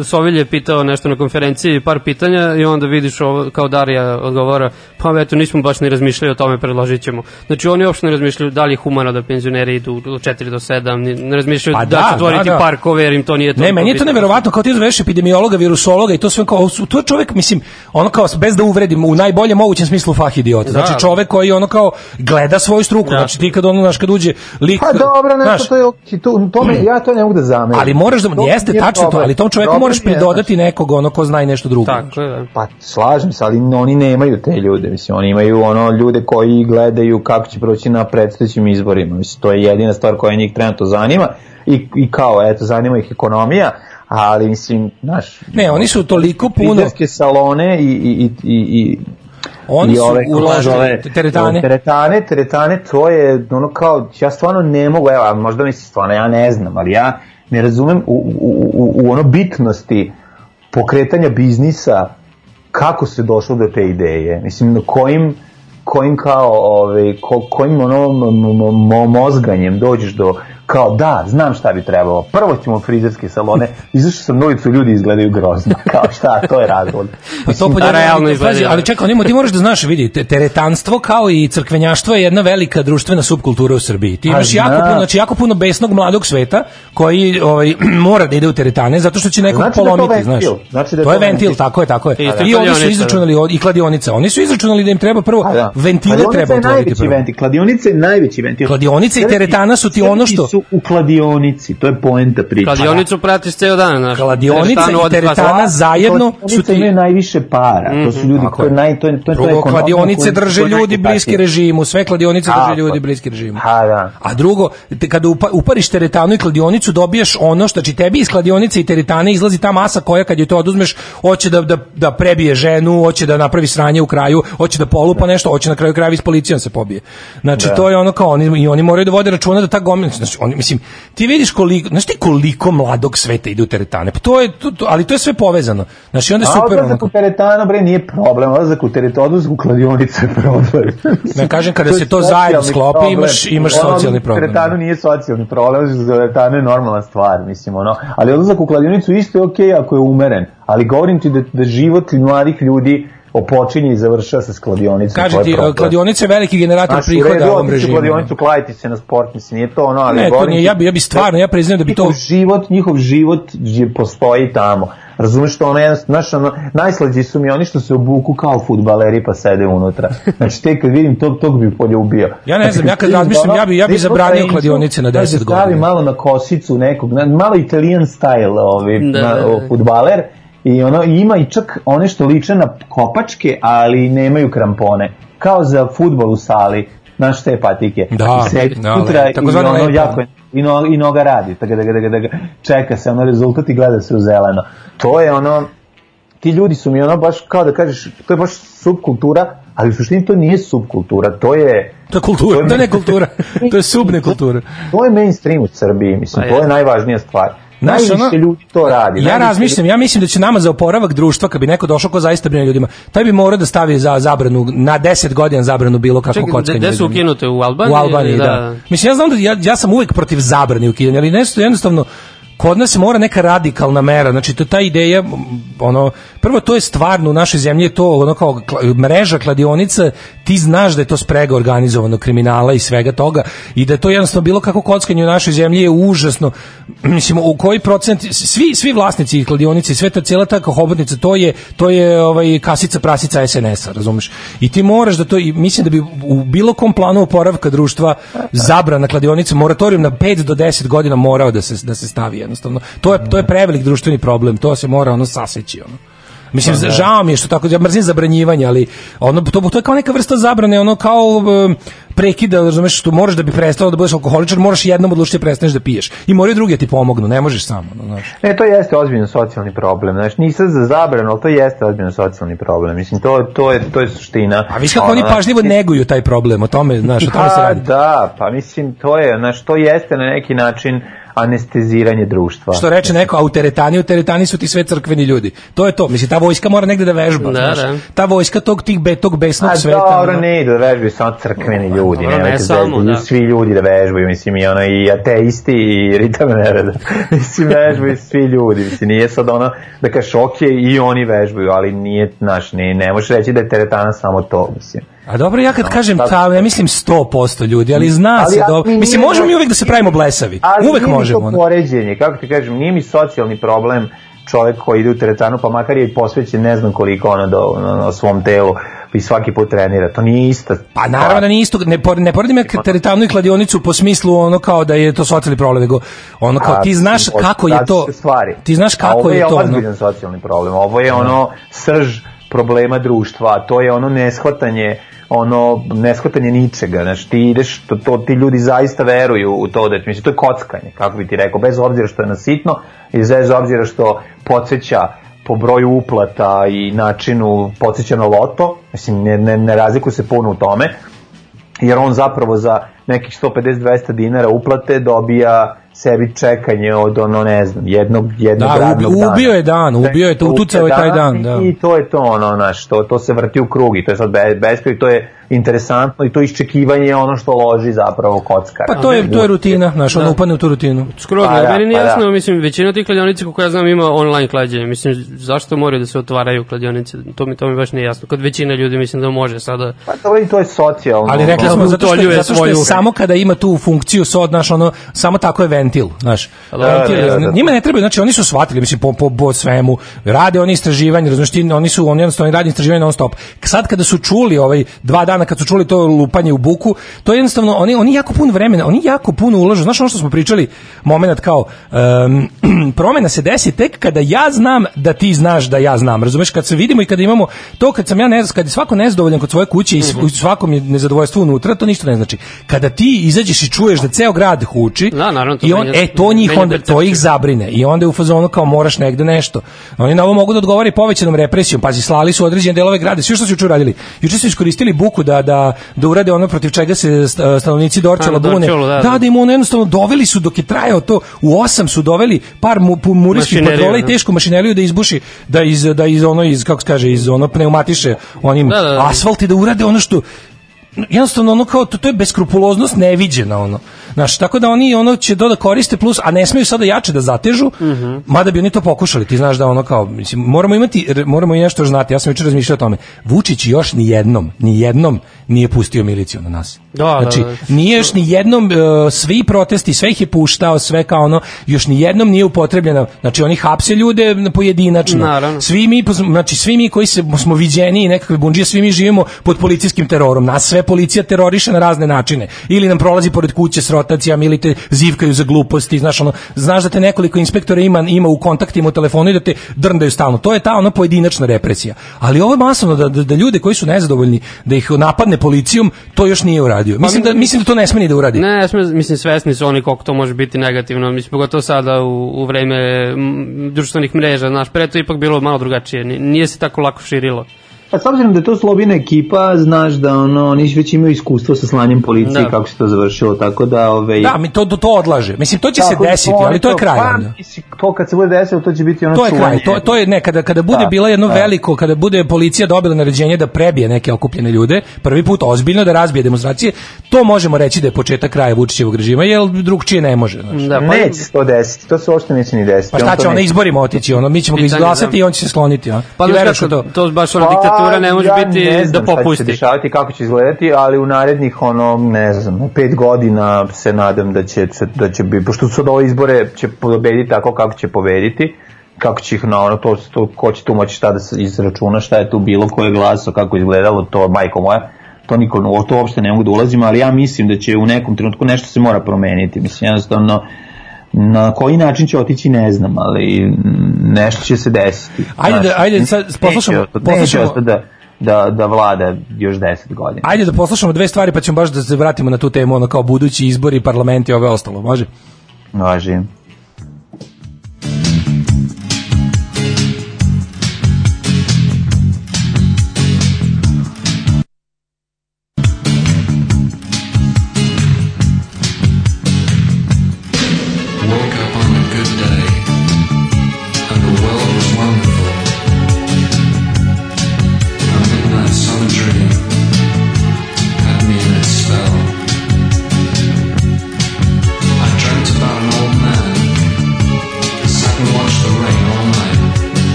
e, Sovilj je pitao nešto na konferenciji, par pitanja i onda vidiš ovo, kao Darija odgovara, pa eto nismo baš ni razmišljali o tome, predložit ćemo. Znači oni uopšte ne razmišljaju da li je humano da penzioneri idu od 4 do 7, ni- ne razmišljaju Pa da, da, će otvoriti da, da. parkove jer im to nije to. Ne, meni je to neverovatno, kao ti zoveš epidemiologa, virusologa i to sve kao, su- to je čovjek, mislim, ono kao, bez da uvredim, u najboljem mogućem smislu fah idiota. Znači Da. čovjek koji ono kao gleda svoju struku, Da. znači ti kad ono, znaš, kad uđe lik... Pa dobro, nešto znaš, to je okej, to, to me, ja to ne mogu da zamerim. Ali moraš da, To jeste tačno to, ali tom čoveku moraš je, pridodati nekog ono ko zna i nešto drugo. Tako je, da. Pa slažem se, ali oni nemaju te ljude, mislim, oni imaju ono ljude koji gledaju kako će proći na predstojećim izborima, mislim, to je jedina stvar koja njih trenutno zanima i, i kao, eto, zanima ih ekonomija, ali mislim, znaš... Ne, oni su toliko puno- Frizerske salone i, i, i, i, i Oni i su ove, uložili se zove, teretane. Teretane, teretane, to je ono kao, ja stvarno ne mogu, evo, možda mi se stvarno, ja ne znam, ali ja ne razumem u, u, u, u ono bitnosti pokretanja biznisa kako se došlo do te ideje. Mislim, na kojim kojim kao, ove, ko, kojim ono m- m- m- mozganjem dođeš do, kao da, znam šta bi trebalo. Prvo ćemo frizerske salone, izašao sam na ulicu, ljudi izgledaju grozno. Kao šta, to je razlog. Pa to pod da, jedan- realno izgleda. ali čekaj, onimo, ti moraš da znaš, vidi, te- teretanstvo kao i crkvenjaštvo je jedna velika društvena subkultura u Srbiji. Ti Pa imaš jako puno, znači jako puno besnog mladog sveta koji ovaj mora da ide u teretane zato što će nekog Znači da polomiti, ventil. znaš. Znači da je to je ventil, ventil. tako je, tako je. I I oni su izračunali od- i kladionica. Oni su izračunali da im treba prvo da. ventile treba otvoriti prvo. ventil. Kladionica je najveći ventil. Kladionica i ti- teretana su ti ono što- su u kladionici, to je poenta priče. Kladionicu pratiš ceo dan, znaš. Kladionica i teretana zajedno su ti imaju najviše para. To su ljudi Tako koji naj to je to je to je Drugo, ekonomija kladionice drže ljudi bliski režimu, sve kladionice drže ljudi bliski režimu. Ha, da. A drugo, te, kada upa, upariš teretanu i kladionicu, dobiješ ono što, znači tebi iz kladionice i teretane izlazi ta masa koja kad je to oduzmeš, hoće da, da, da prebije ženu, hoće da napravi sranje u kraju, hoće da polupa nešto, hoće na kraju krajeva s policijom se pobije. Znači, Da. to je ono kao, oni, i oni moraju da vode računa da ta gomila, znači, oni, mislim, ti vidiš koliko, znaš ti koliko mladog sveta ide u teretane, pa to je, to, to, ali to je sve povezano. Znači, onda je super, odlazak onako. u teretanu, bre, nije problem. Odlazak u teretanu, odlazak u kladionicu je problem. Ne, kažem, kada je se to zajedno sklopi, problem. imaš- imaš Ono, socijalni problem, U teretanu da. nije socijalni problem, teretanu je normalna stvar, mislim, ono. Ali odlazak u kladionicu isto je okej ako je umeren. Ali govorim ti da, da život mladih ljudi opočinje i završava sa skladionicom. Kaže je ti, kladionica je veliki generator Znaš, u prihoda redu, ovom u režimu. kladionicu, kladiti se na sport, mislim, nije to ono, ali... Ne, to nije, ja bi, ja bi stvarno, ja priznajem da bi to... njihov život, njihov život postoji tamo. Razumeš što ono jedan, znaš, ono, najslađi su mi oni što se obuku kao futbaleri pa sede unutra. Znači, te kad vidim tog, tog bi poljubio. Ja ne znam, ja kad vidim razmišljam, ja bi- ja bi zabranio kladionice na 10 kaže, Stavi godina. malo na kosicu nekog, na- malo italijan style ovi, Da, na, da, da. futbaler, i ono ima i čak one što liče na kopačke, ali nemaju krampone. Kao za fudbal u sali, znaš te patike. Da, I sedi da, unutra le- i ono jako i, no, i noga radi, tako da, ga- da, ga- da, ga čeka se ono rezultat i gleda se u zeleno. To je ono, ti ljudi su mi ono baš, kao da kažeš, to je baš subkultura, ali u suštini to nije subkultura, to je... To je kultura, to je ne kultura, to je subne kultura. To je mainstream u Srbiji, mislim, Pa to je najvažnija stvar. Znaš, Najviše ono, ljudi to radi. Ja razmišljam, ja mislim da će nama za oporavak društva, kad bi neko došao ko zaista brine ljudima, taj bi morao da stavi za zabranu, na 10 godina zabranu bilo kako Čekaj, kockanje. gde su ukinute? U Albaniji? U Albaniji, da. Mislim, ja znam da ja, ja sam uvek protiv zabrane ukidanja, ali nešto jednostavno kod nas mora neka radikalna mera, znači to ta ideja, ono, prvo to je stvarno u našoj zemlji je to ono kao mreža kladionica, ti znaš da je to sprega organizovanog kriminala i svega toga i da je to jednostavno bilo kako kockanje u našoj zemlji je užasno, mislim, u koji procent, svi, svi vlasnici kladionice, sve ta cijela ta hobotnica, to je, to je ovaj, kasica prasica SNS-a, razumeš? I ti moraš da to, i mislim da bi u bilo kom planu oporavka društva zabrana kladionica, moratorium na 5 do 10 godina morao da se, da se stavi jednostavno. To je, to je prevelik društveni problem, to se mora ono saseći, ono. Mislim, žao mi je što tako, ja mrzim zabranjivanje, ali ono, to, to je kao neka vrsta zabrane, ono kao um, prekida, razumeš, što moraš da bi prestao da budeš alkoholičar, moraš jednom odlučiti da prestaneš da piješ. I moraju drugi da ti pomognu, ne možeš samo, ono, znaš. Ne, to jeste ozbiljno socijalni problem. Znači, nisam za zabranu, ali to jeste ozbiljno socijalni problem. Mislim, to, to, je, to je suština. A viš kako oni Ono, pažljivo neguju taj problem, o tome, znaš, o tome se Pa radi. da, pa mislim, to je, znaš, to jeste na neki način anesteziranje društva. Što reče neko, a u teretani, u teretani su ti sve crkveni ljudi. To je to. Mislim, ta vojska mora negde da vežba. Da, znaš. da. Ta vojska tog, tih, be, tog besnog A sveta. dobro, ono. ne idu da vežbaju samo crkveni ljudi, dobro, ne nemojte samo, da, da. svi ljudi da vežbaju, mislim, i ono, i ateisti, i ritam nereda, mislim, vežbaju svi ljudi, mislim, nije sad ono, da kažeš, ok, i oni vežbaju, ali nije, znaš, ne, ne možeš reći da je teretana samo to, mislim. A dobro, ja kad kažem sad- ta, ja mislim 100% ljudi, ali zna Ali se ja- dobro. mi Mislim, možemo mi uvek da se pravimo blesavi. Ali Uvek možemo. to ono. poređenje, kako ti kažem, nije mi socijalni problem čovjek koji ide u teretanu, pa makar je i posvećen ne znam koliko ono do, na, na svom telu i svaki put trenira. To nije ista. Pa naravno da nije isto, ne, por- ne poredim ja teretanu i kladionicu po smislu ono kao da je to socijalni problem, nego ono kao ti znaš kako je to, stvari. ti znaš kako je to. Ovo je ono. ozbiljan socijalni problem. Ovo je ono srž problema društva, to je ono neshvatanje ono neshvatanje ničega, znači ti ideš, to, to, ti ljudi zaista veruju u to da, mislim, to je kockanje, kako bi ti rekao, bez obzira što je nasitno i bez obzira što podsjeća po broju uplata i načinu podsjeća na loto, mislim, ne, ne, ne razlikuju se puno u tome, jer on zapravo za nekih 150-200 dinara uplate dobija sebi čekanje od ono ne znam jednog jednog Da, radnog ubi- dana. ubio je dan, ubio je to, utucao je taj dan, da. i to je to ono znaš to to se vrti u krug i to je sad be, beskraj i to je interesantno i to iščekivanje je ono što loži zapravo kockar Pa to je, to je rutina, znaš, ono Da. upadne u tu rutinu. Skroz, Pa da, meni nije pa da. jasno, mislim, većina tih kladionica, kako ja znam, ima online klađenje. Mislim, zašto moraju da se otvaraju kladionice? To mi, to mi baš nije jasno. Kod većina ljudi mislim da može sada. pa to, i to je socijalno Ali rekli Da, smo zato što, utoljuje zato što je svoju- samo kada ima tu funkciju sod, znaš, ono, samo tako je ventil, znaš. Da, ventil, da, da, da. Njima ne treba, znači oni su shvatili, mislim, po, po, po svemu, rade oni istraživanje, razumiješ, ti, oni su, oni jednostavno rade istraživanje non stop. Sad kada su čuli, ovaj, dva dana kad su čuli to lupanje u buku, to je jednostavno, oni, oni jako puno vremena, oni jako puno ulažu, znaš ono što smo pričali, moment kao, um, promena se desi tek kada ja znam da ti znaš da ja znam, razumeš, kad se vidimo i kada imamo to, kad sam ja, ne, kad je svako nezadovoljan kod svoje kuće i u svakom je nezadovoljstvo unutra, to ništa ne znači. Kada ti izađeš i čuješ da ceo grad huči, Da, naravno, to i on, menja- e, to njih onda, to ih zabrine i onda je u fazonu kao moraš negde nešto. Oni na ovo mogu da odgovore povećanom represijom, pazi, slali su određene delove grada, sve što su juče uradili. Juče su iskoristili buku da, da, da urade ono protiv čega se st- stanovnici Dorčela bune. Da, da, da. da im ono jednostavno doveli su dok je trajao to, u osam su doveli par mu, Mašineriju, patrola i da. tešku mašineriju da izbuši, da iz, da iz ono, iz, kako se kaže, iz ono pneumatiše onim Da, da, da. asfalt i da urade ono što jednostavno ono kao to, to je beskrupuloznost neviđena ono. Znaš, tako da oni ono će to da koriste plus, a ne smeju sada jače da zatežu, mada bi oni to pokušali, ti znaš da ono kao, mislim, moramo imati, moramo i nešto znati, ja sam jučer razmišljao o tome, Vučić još ni jednom, ni jednom nije pustio miliciju na nas. Da, znači, da, da. nije još ni jednom, e, svi protesti, sve ih je puštao, sve kao ono, još ni jednom nije upotrebljena, znači oni hapse ljude pojedinačno. Naravno. Svi mi, znači svi mi koji se, smo viđeni i nekakve bundžije, svi mi živimo pod policijskim terorom. Nas sve policija teroriše na razne načine. Ili nam prolazi pored kuće s rotacijama, ili te zivkaju za gluposti, znaš, ono, znaš da te nekoliko inspektora ima, ima u kontaktima u telefonu i da te drndaju stalno. To je ta ono pojedinačna represija. Ali ovo je masovno da, da, da ljude koji su nezadovoljni da ih napadne policijom, to još nije uradio. Mislim da, mislim da to ne sme ni da uradi. Ne, sme, mislim, svesni su oni koliko to može biti negativno, mislim, pogotovo sada u, u vreme društvenih mreža, znaš, pre to ipak bilo malo drugačije, ni- nije se tako lako širilo. Pa s obzirom da je to slobina ekipa, znaš da ono, oni već imaju iskustvo sa slanjem policije Da. i kako se to završilo, tako da... Ove, Da, mi to, to, to odlaže. Mislim, to će se Tako da desiti, ali to je kraj. Pa, onda. to kad se bude desilo, to će biti ono To je čuvanje. kraj. To, to je ne, kada, kada bude Da, bila jedno da. veliko, kada bude policija dobila naređenje da prebije neke okupljene ljude, prvi put ozbiljno da razbije demonstracije, to možemo reći da je početak kraja Vučićevog režima, jer drugčije ne može. Znači. Da, pa, Neće se to desiti, to se uopšte neće ni desiti. Pa šta on to će on na neće. izborima otići, ono, mi ćemo ga izglasati da. i on će se skloniti. A? pa znaš veruješ u kako, to? to baš ona Pa, diktatura ne može ja biti ne da znam šta će se popusti. dešavati, kako će izgledati, ali u narednih, ono, ne znam, pet godina se nadam da će, da će bi, pošto su ove izbore će pobediti tako kako će pobediti, kako će ih na ono, to, to ko će tu moći šta da se izračuna, šta je tu bilo, ko je glasao, kako je izgledalo, to, majko moja, to niko, u to uopšte ne mogu da ulazim, ali ja mislim da će u nekom trenutku nešto se mora promeniti, mislim, jednostavno, na koji način će otići ne znam, ali nešto će se desiti. Ajde da- ajde sad neće poslušamo- ostati- poslušamo- Neće da, da, da vlada još 10 godina. Ajde da poslušamo dve stvari pa ćemo baš da se vratimo na tu temu, ono kao budući izbori, parlament i ove ostalo, može? Važi.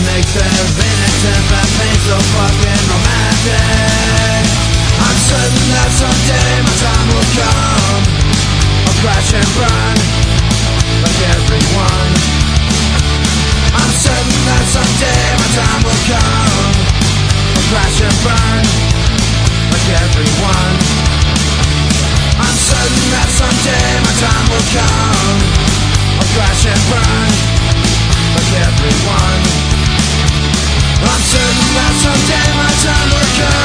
Makes their innocent that pain so fucking romantic. I'm certain that someday my time will come. I'll crash and burn like everyone. I'm certain that someday my time will come. I'll crash and burn like everyone. I'm certain that someday my time will come. I'll crash and burn like everyone I'm certain that someday my time will come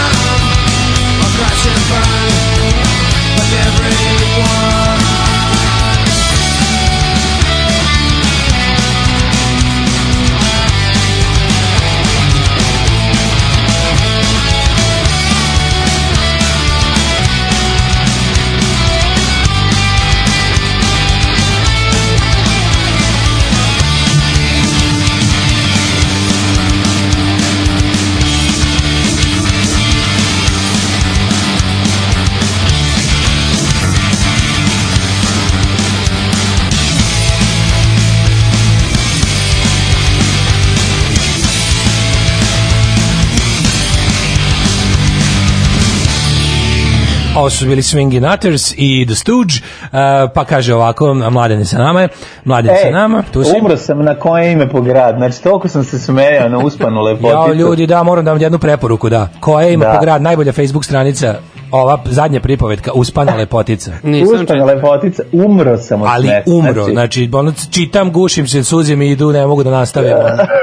Ovo su bili Swingin' Nutters i The Stooge, uh, pa kaže ovako, mladen je sa nama, je, mladen je sa nama, tu si. umro sam na koje ime po grad. Znači, toliko sam se smejao na uspanu lepoticu. Jao, ljudi, da, moram da vam jednu preporuku, da. Koja ima Da. po grad, najbolja Facebook stranica, ova zadnja pripovetka, Uspana lepotica. Nisam Uspana čitao. lepotica, umro sam od Ali smeha. umro, znači, ono, čitam, gušim se, suze mi idu, ne mogu da nastavim.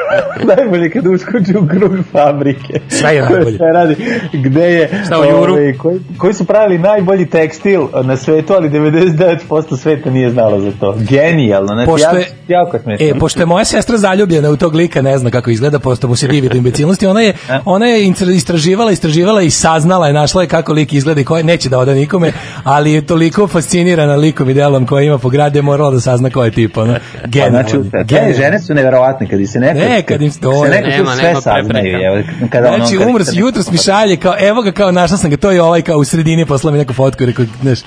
najbolje kad uskoči u krug fabrike. Sve je najbolje. sve radi, gde je, Šta u Juru? ovaj, koji, koji su pravili najbolji tekstil na svetu, ali 99% sveta nije znalo za to. Genijalno, znači, Pošto je- jako smešno. E, pošto je moja sestra zaljubljena u tog lika, ne zna kako izgleda, posto mu se divi do imbecilnosti, ona je, ona je istraživala, istraživala i saznala je, našla je kako lik izgleda i koje neće da oda nikome, ali je toliko fascinirana likom i delom koje ima po grade, je morala da sazna ko je tip, ono, Pa, genijalno. znači, te žene su neverovatne kad se neko Ne, kad im se- to se neko Nema, tu sve nema saznaju prepreka. evo, kada ono, Znači, kad- umro kad- jutros mi šalje kao, evo ga kao, našla sam ga, to je ovaj kao u sredini, poslala mi neku fotku, rekao, znaš,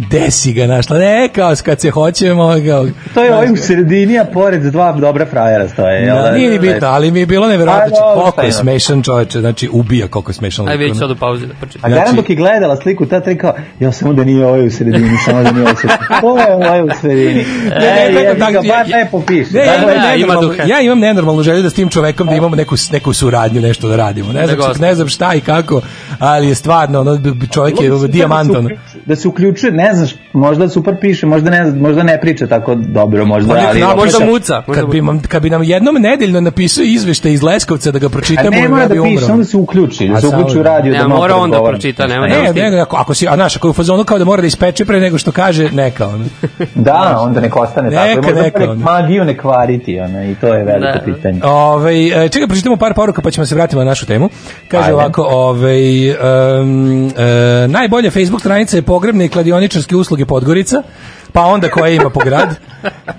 desi ga našla, ne, kao, kad se hoćemo, kao, To je ovim u sredini, a pored dva dobra frajera stoje. jel Da, nije ni bitno, ali mi je bilo neverovatno, A, znači, koliko je smešan čoveče, znači ubija koliko je smešan. Aj lik, vidite ono. sad u pauzi da pročitam. A garant Znači- dok je gledala sliku, ta rekao, ja samo da nije ovaj u sredini, samo da nije ovaj u sredini. Ko je ovaj u sredini? Ne, ne, E, tako- bar ja- lepo piše. Ne, ja, imam da, nenormalnu, duha. ja imam nenormalnu želju da s tim čovekom da imamo neku, neku suradnju, nešto da radimo. Ne znam, Da ne znam šta i kako, ali je stvarno, ono, čovjek je Bilo bi super dijamant. Da ono. se, uključuje, da se uključuje, ne znaš, možda super piše, možda ne, možda ne priča tako dobro, možda, Pa ali... napiše- možda muca, možda Kad bi, nam, kad bi nam jednom nedeljno napisao izveštaj iz Leskovca da ga pročitamo, ne mora ja da piše, umro. samo da se uključi, da se uključi u da- radio. Ne, da mora on da pročita, nema Ne, nema. ne, ako, ako si, a znaš, ako je u fazonu kao da mora da ispeče pre nego što kaže, neka, ono. Da, onda nek ostane tako. Neka, možda neka, nek onda. magiju ne kvariti, ona, i to je veliko Da. pitanje. Ove, čekaj, pročitamo par poruka pa ćemo se vratiti na našu temu. Kaže Ajde. ovako, ove, um, e, najbolja Facebook stranica je pogrebne i kladioničarske usluge Podgorica. Pa onda koje ima po grad.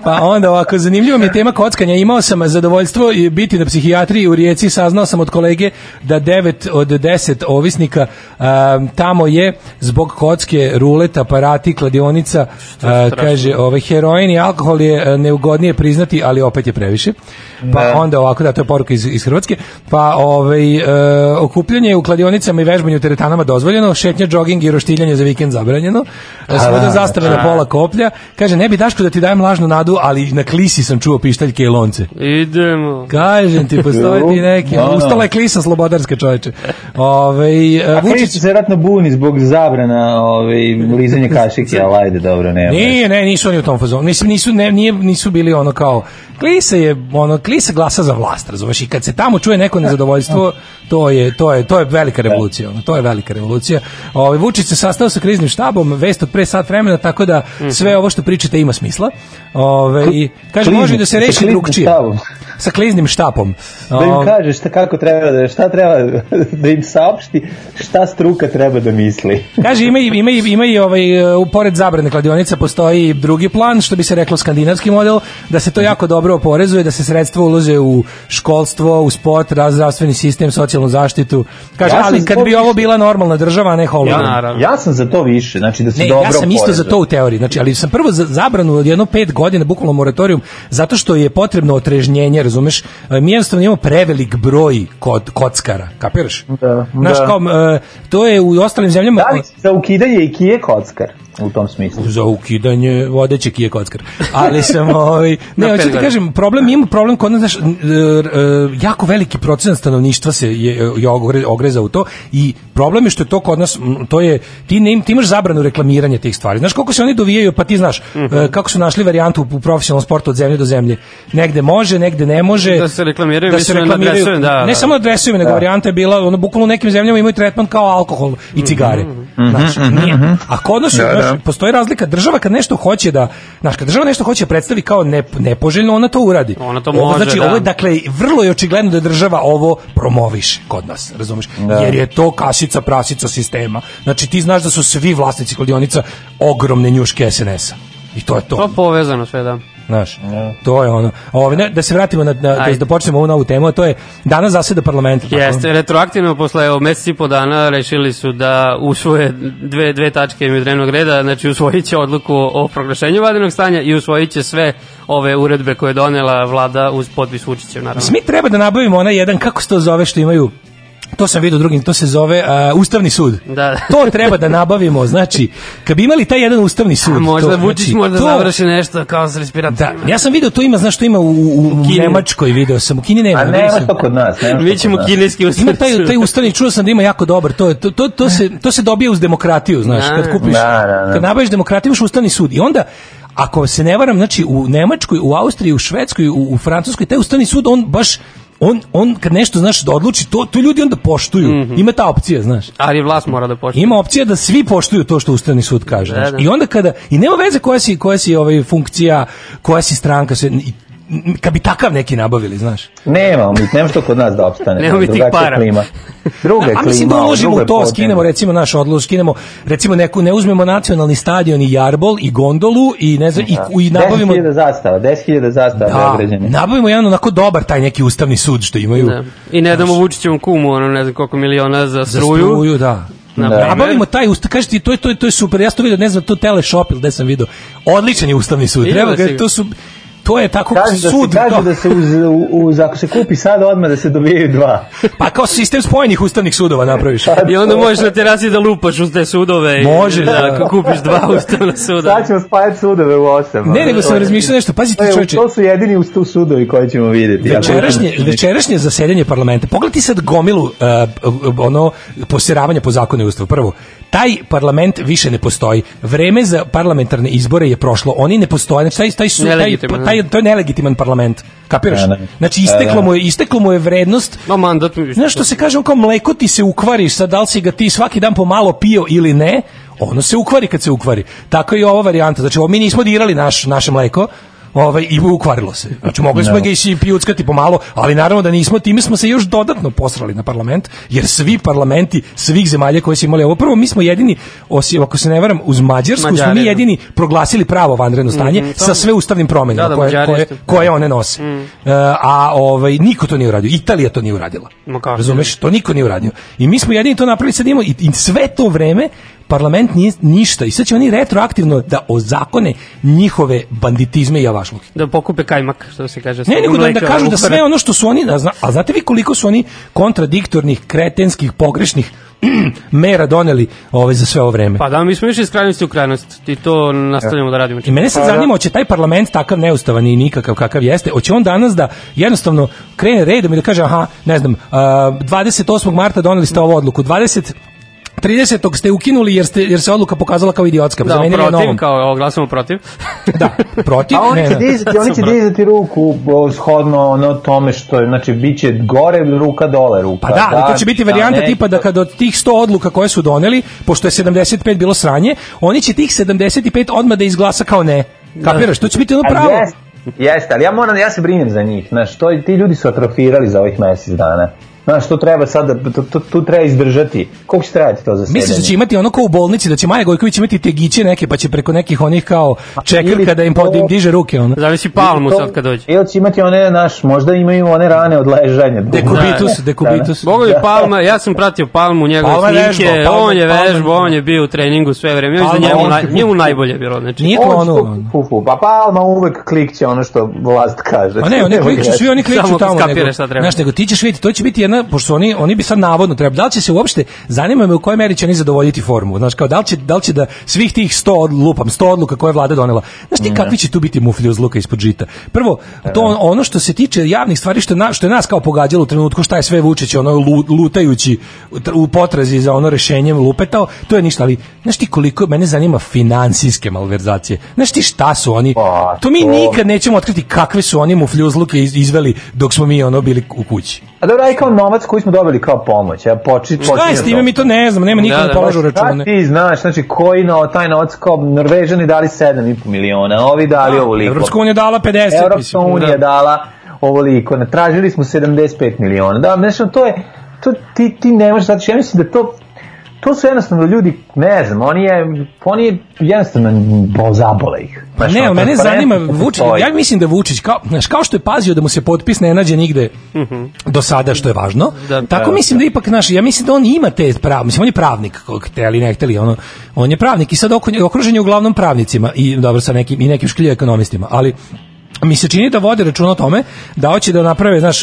Pa onda ovako, zanimljiva mi je tema kockanja. Imao sam zadovoljstvo i biti na psihijatriji u Rijeci, saznao sam od kolege da 9 od 10 ovisnika um, tamo je zbog kocke, ruleta, aparati, kladionica, a, kaže, ovaj, heroin i alkohol je a, neugodnije priznati, ali opet je previše. Pa onda ovako, da, to je poruka iz, iz Hrvatske. Pa ovaj, e, okupljanje u kladionicama i vežbanje u teretanama dozvoljeno, šetnja, džoging i roštiljanje za vikend zabranjeno. Svuda zastave na pola koplja. Kaže, ne bi Daško da ti dajem lažnu nadu, ali na klisi sam čuo pištaljke i lonce. Idemo. Kažem ti, postoje ti neki. Ono. Ustala je klisa slobodarska čoveče. Ove, A Vučić... Vučić se ratno buni zbog zabrana ovaj, lizanje kašike, ali ajde, dobro, nema. Nije, ne, nisu oni u tom fazonu. Mislim, nisu, ne, nije, nisu bili ono kao... Klisa je, ono, Klisa glasa za vlast, razumeš? I kad se tamo čuje neko nezadovoljstvo, to je, to je, to je velika revolucija. Ono, to je velika revolucija. Ovaj Vučić se sastao sa kriznim štabom, vest od pre sat vremena, tako da sve ovo što pričate ima smisla. Ove, i kaže, Kliznim- može da se reši drugčije. Sa kliznim štapom. Da im kaže šta, kako treba da, šta treba da im saopšti, šta struka treba da misli. Kaže ima i ima i ima i ovaj pored zabrane kladionica postoji i drugi plan što bi se reklo skandinavski model da se to jako dobro oporezuje da se sredstva ulože u školstvo, u sport, zdravstveni sistem, socijalnu zaštitu. Kaže Ja ali kad bi ovo više. bila normalna država, a ne hologram. Ja. Ja sam za to više, znači da se Ne, dobro ja sam isto za to u teoriji. Znači, ali sam prvo za zabranu od jedno pet godina bukvalno moratorijum zato što je potrebno otrežnjenje, razumeš? E, Mi jednostavno imamo prevelik broj kod kockara, kapiraš? Da, Znaš, da. kao, e, to je u ostalim zemljama... Da li za ukidanje i kije kockar u tom smislu? za ukidanje vodeće kije kockar. Ali sam ovaj ne ti godina. kažem problem ima problem kod nas znaš, e, e, jako veliki procenat stanovništva se je, je ogre- ogreza u to i problem je što je to kod nas to je ti ne ti imaš zabranu reklamiranja tih stvari. Znaš koliko se oni dovijaju pa ti znaš Mhm. e, kako su našli varijantu u, u profesionalnom sportu od zemlje do zemlje. Negde može, negde ne može. Da se reklamiraju, da se reklamiraju. dresovima, da, ne da. samo dresovima, nego varijanta je bila ono bukvalno u nekim zemljama imaju tretman kao alkohol i cigare. Mhm. Znaš, nije. A kod nas, znaš, postoji razlika. Država kad nešto hoće da, znaš, kad država nešto hoće da predstavi kao ne, nepoželjno, ona to uradi. Ona to Ovo, može, Znači, da. ovo je, dakle, vrlo je očigledno da država ovo promoviše kod nas, razumeš? Jer je to kasica prasica sistema. Znači, ti znaš da su svi vlasnici kladionica ogromne njuške SNS-a. I to je to. To povezano sve, da. Znaš, to je ono. Ove, ne, da se vratimo na, na da, da počnemo ovu novu temu, a to je danas zaseda parlamenta. tako? Jeste, retroaktivno posle evo, meseci i po dana rešili su da usvoje dve, dve tačke dnevnog reda, znači usvojit će odluku o proglašenju vanrednog stanja i usvojit će sve ove uredbe koje je donela vlada uz potpis Vučića, naravno. Mi treba da nabavimo onaj jedan, kako se to zove što imaju, to sam vidio drugim, to se zove uh, Ustavni sud. Da. To treba da nabavimo, znači, kad bi imali taj jedan Ustavni sud. A možda to, Vučić znači, možda to- završi nešto kao s Da, respiratorima. ja sam video to ima, znaš što ima u, u, u. Nemačkoj video sam, u Kini nema. A nema sam. to kod nas. Nema Mi to ćemo kod nas. kineski Ima ustavni taj, sud. taj ustavni, čuo sam da ima jako dobar, to, je- to, to, to, se, to se dobija uz demokratiju, znaš, Da. kad kupiš, Da, da, da. kad nabaviš demokratiju, imaš ustavni sud i onda, ako se ne varam, znači u Nemačkoj, u Austriji, u Švedskoj, u, u Francuskoj, taj ustavni sud, on baš, on, on kad nešto, znaš, da odluči, to, to ljudi onda poštuju. Mhm. Ima ta opcija, znaš. Ali vlast mora da počne. Ima opcija da svi poštuju to što Ustavni sud kaže. Da, da. I onda kada i nema veze koja si koja si ovaj funkcija, koja si stranka, i- m, kad bi takav neki nabavili, znaš. Nemamo mi, nema što kod nas da opstane. Nema mi tih Drugačija para. klima. Druga je A mislim da klima, uložimo u to, podneblje. skinemo recimo naš odlož, skinemo recimo neku, ne uzmemo nacionalni stadion i Jarbol i gondolu i ne znam, i, i nabavimo 10.000 zastava, 10.000 zastava da, Beograđane. nabavimo jedan onako dobar taj neki ustavni sud što imaju. Da. I ne damo Vučićevom kumu, ono ne znam koliko miliona za Za struju. struju, da. Na Da. primer. Nabavimo taj usta, kažeš ti, to je, to je, to je super, ja sam to vidio, ne znam, to teleshop ili gde sam vidio. Odličan je ustavni sud, treba ga. to su, to je tako Kaže da, sud, se, kaže da se uz, uz, ako se kupi sad odmah da se dobijaju dva. pa kao sistem spojenih ustavnih sudova napraviš. I onda možeš na terasi da lupaš uz te sudove. i- Može, da. da. Ako kupiš dva ustavna suda. Sad ćemo spajati sudove u osam. Ne, nego sam razmišljao nešto, pazi ti je, čoveče, to su jedini uz tu sudovi koje ćemo vidjeti. večerašnje, večerašnje zasedanje parlamenta, pogledaj ti sad gomilu uh, ono poseravanja po zakonu i ustavu. Prvo, taj parlament više ne postoji. Vreme za parlamentarne izbore je prošlo. Oni ne postoje. Znači, taj, taj, su, taj, taj, to je nelegitiman parlament. Kapiraš? Da, da. Znači, isteklo Da, da. mu je, isteklo mu je vrednost Ma mandat mi Znaš što se kaže, on kao mleko ti se ukvari, sad da li si ga ti svaki dan pomalo pio ili ne, ono se ukvari kad se ukvari. Tako je i ova varijanta. Znači, ovo mi nismo dirali naš, naše mleko, ovaj, i ukvarilo se. Znači, mogli smo ga i pijuckati pomalo, ali naravno da nismo, time smo se još dodatno posrali na parlament, jer svi parlamenti svih zemalja koje su imali ovo, prvo mi smo jedini, osim, ako se ne varam, uz Mađarsku smo Mađari, mi jedini proglasili pravo vanredno stanje sa sve ustavnim promenama Da, da, koje, koje, koje one nose. E, a ovaj, niko to nije uradio. Italija to nije uradila. Razumeš? To niko nije uradio. I mi smo jedini to napravili, sad imamo i, i sve to vreme parlament nije ništa i sad će oni retroaktivno da ozakone njihove banditizme i javašluke. Da pokupe kajmak, što se kaže. Ne, nego da, da kažu da ukvare. sve ono što su oni, a, zna, a znate vi koliko su oni kontradiktornih, kretenskih, pogrešnih mera doneli ove, za sve ovo vreme? Pa da, mi smo išli iz krajnosti u krajnost i to nastavljamo da radimo. I mene sad zanima, hoće taj parlament takav neustavan i nikakav kakav jeste, hoće on danas da jednostavno krene redom i da kaže, aha, ne znam, a, 28. marta doneli ste ovu odluku, 20 30. ste ukinuli jer, ste, jer se odluka pokazala kao idiotska. Da, zamenili je protiv, novom. kao glasamo protiv. Da, protiv. A oni ne, će da. dizati, oni će dizati ruku shodno ono tome što je, znači, bit će gore ruka, dole ruka. Pa da, ali to će biti varijanta ne, tipa da kada od tih 100 odluka koje su doneli, pošto je 75 bilo sranje, oni će tih 75 odmah da izglasa kao ne. Kapiraš? To će biti ono pravo. Jeste, jeste, ali ja moram, ja se brinem za njih. Znaš, to, ti ljudi su atrofirali za ovih mesec dana. Znaš, to treba sada, to, to, tu treba izdržati. Koliko će trajati to za sebe? Misliš da će imati ono kao u bolnici, da će Maja Gojković imati tegiće neke, pa će preko nekih onih kao čekrka ili da im, pod, da im to- diže ruke, ono. Zavisi palmu sad kad dođe. Ili će imati one, naš, možda imaju one rane od ležanja. Dekubitus, dekubitus. Bogovi Palma, ja sam pratio Palmu, njegove Palma je snimke, vežbao, Palma- on je Palma- vežbao, on je bio u treningu sve vreme, ja mislim da Palma, njemu, on naj, njemu najbolje bilo, znači. Nije On će klonuo. tu- fu, fu, pa Palma uvek klikće ono što vlast kaže. A ne, oni klikću, svi oni Samo klikću tamo. skapiraš Nego, šta treba. znaš, nego ti ćeš vidjeti, to će biti jedna, pošto su oni, oni bi sad navodno treba, da li će se uopšte, zanima me u kojoj meri će oni zadovoljiti formu, znaš, kao da li će, da li će da svih tih 100 od, lupam, 100 odluka koje je vlada donela, znaš ti kakvi će tu biti muflji uz luka ispod žita? Prvo, to on- ono što se tiče javnih stvari, što je, na, što je nas kao pogađalo u trenutku, šta je sve Vučić, ono, lu- lutajući u tr- u potrazi za ono rešenjem lupetao, to je ništa, ali znaš ti koliko mene zanima finansijske malverzacije, znaš ti šta su oni, Pa, to mi nikad nećemo otkriti kakve su oni mufljuzluke iz- izveli dok smo mi ono bili u kući. A dobro, aj kao novac koji smo dobili kao pomoć. Ja poči, Šta je s time, mi to ne znamo, nema niko Da, ne da, polažu Šta račune. ti znaš, znači koji no, taj novac kao Norvežani dali 7,5 miliona, ovi dali ovoliko. Evropska unija dala 50, Evropska mislim. unija dala ovoliko, na- tražili smo 75 miliona. Da, znači, to je, to ti, ti ne možeš, znači, ja mislim da to, to su jednostavno ljudi, ne znam, oni je, oni je jednostavno bo- zabole ih. Pa Znaš, ne, mene zanima Vučić, ja mislim da Vučić kao, znaš, kao što je pazio da mu se potpis ne nađe nigde do sada što je važno. Da, tako mislim da ipak naš, ja mislim da on ima te prav, mislim on je pravnik, kog hteli ne hteli, ono, on je pravnik i sad oko, okružen je uglavnom pravnicima i dobro sa nekim i nekim škljivo ekonomistima, ali mi se čini da vode računa o tome da hoće da naprave, znaš,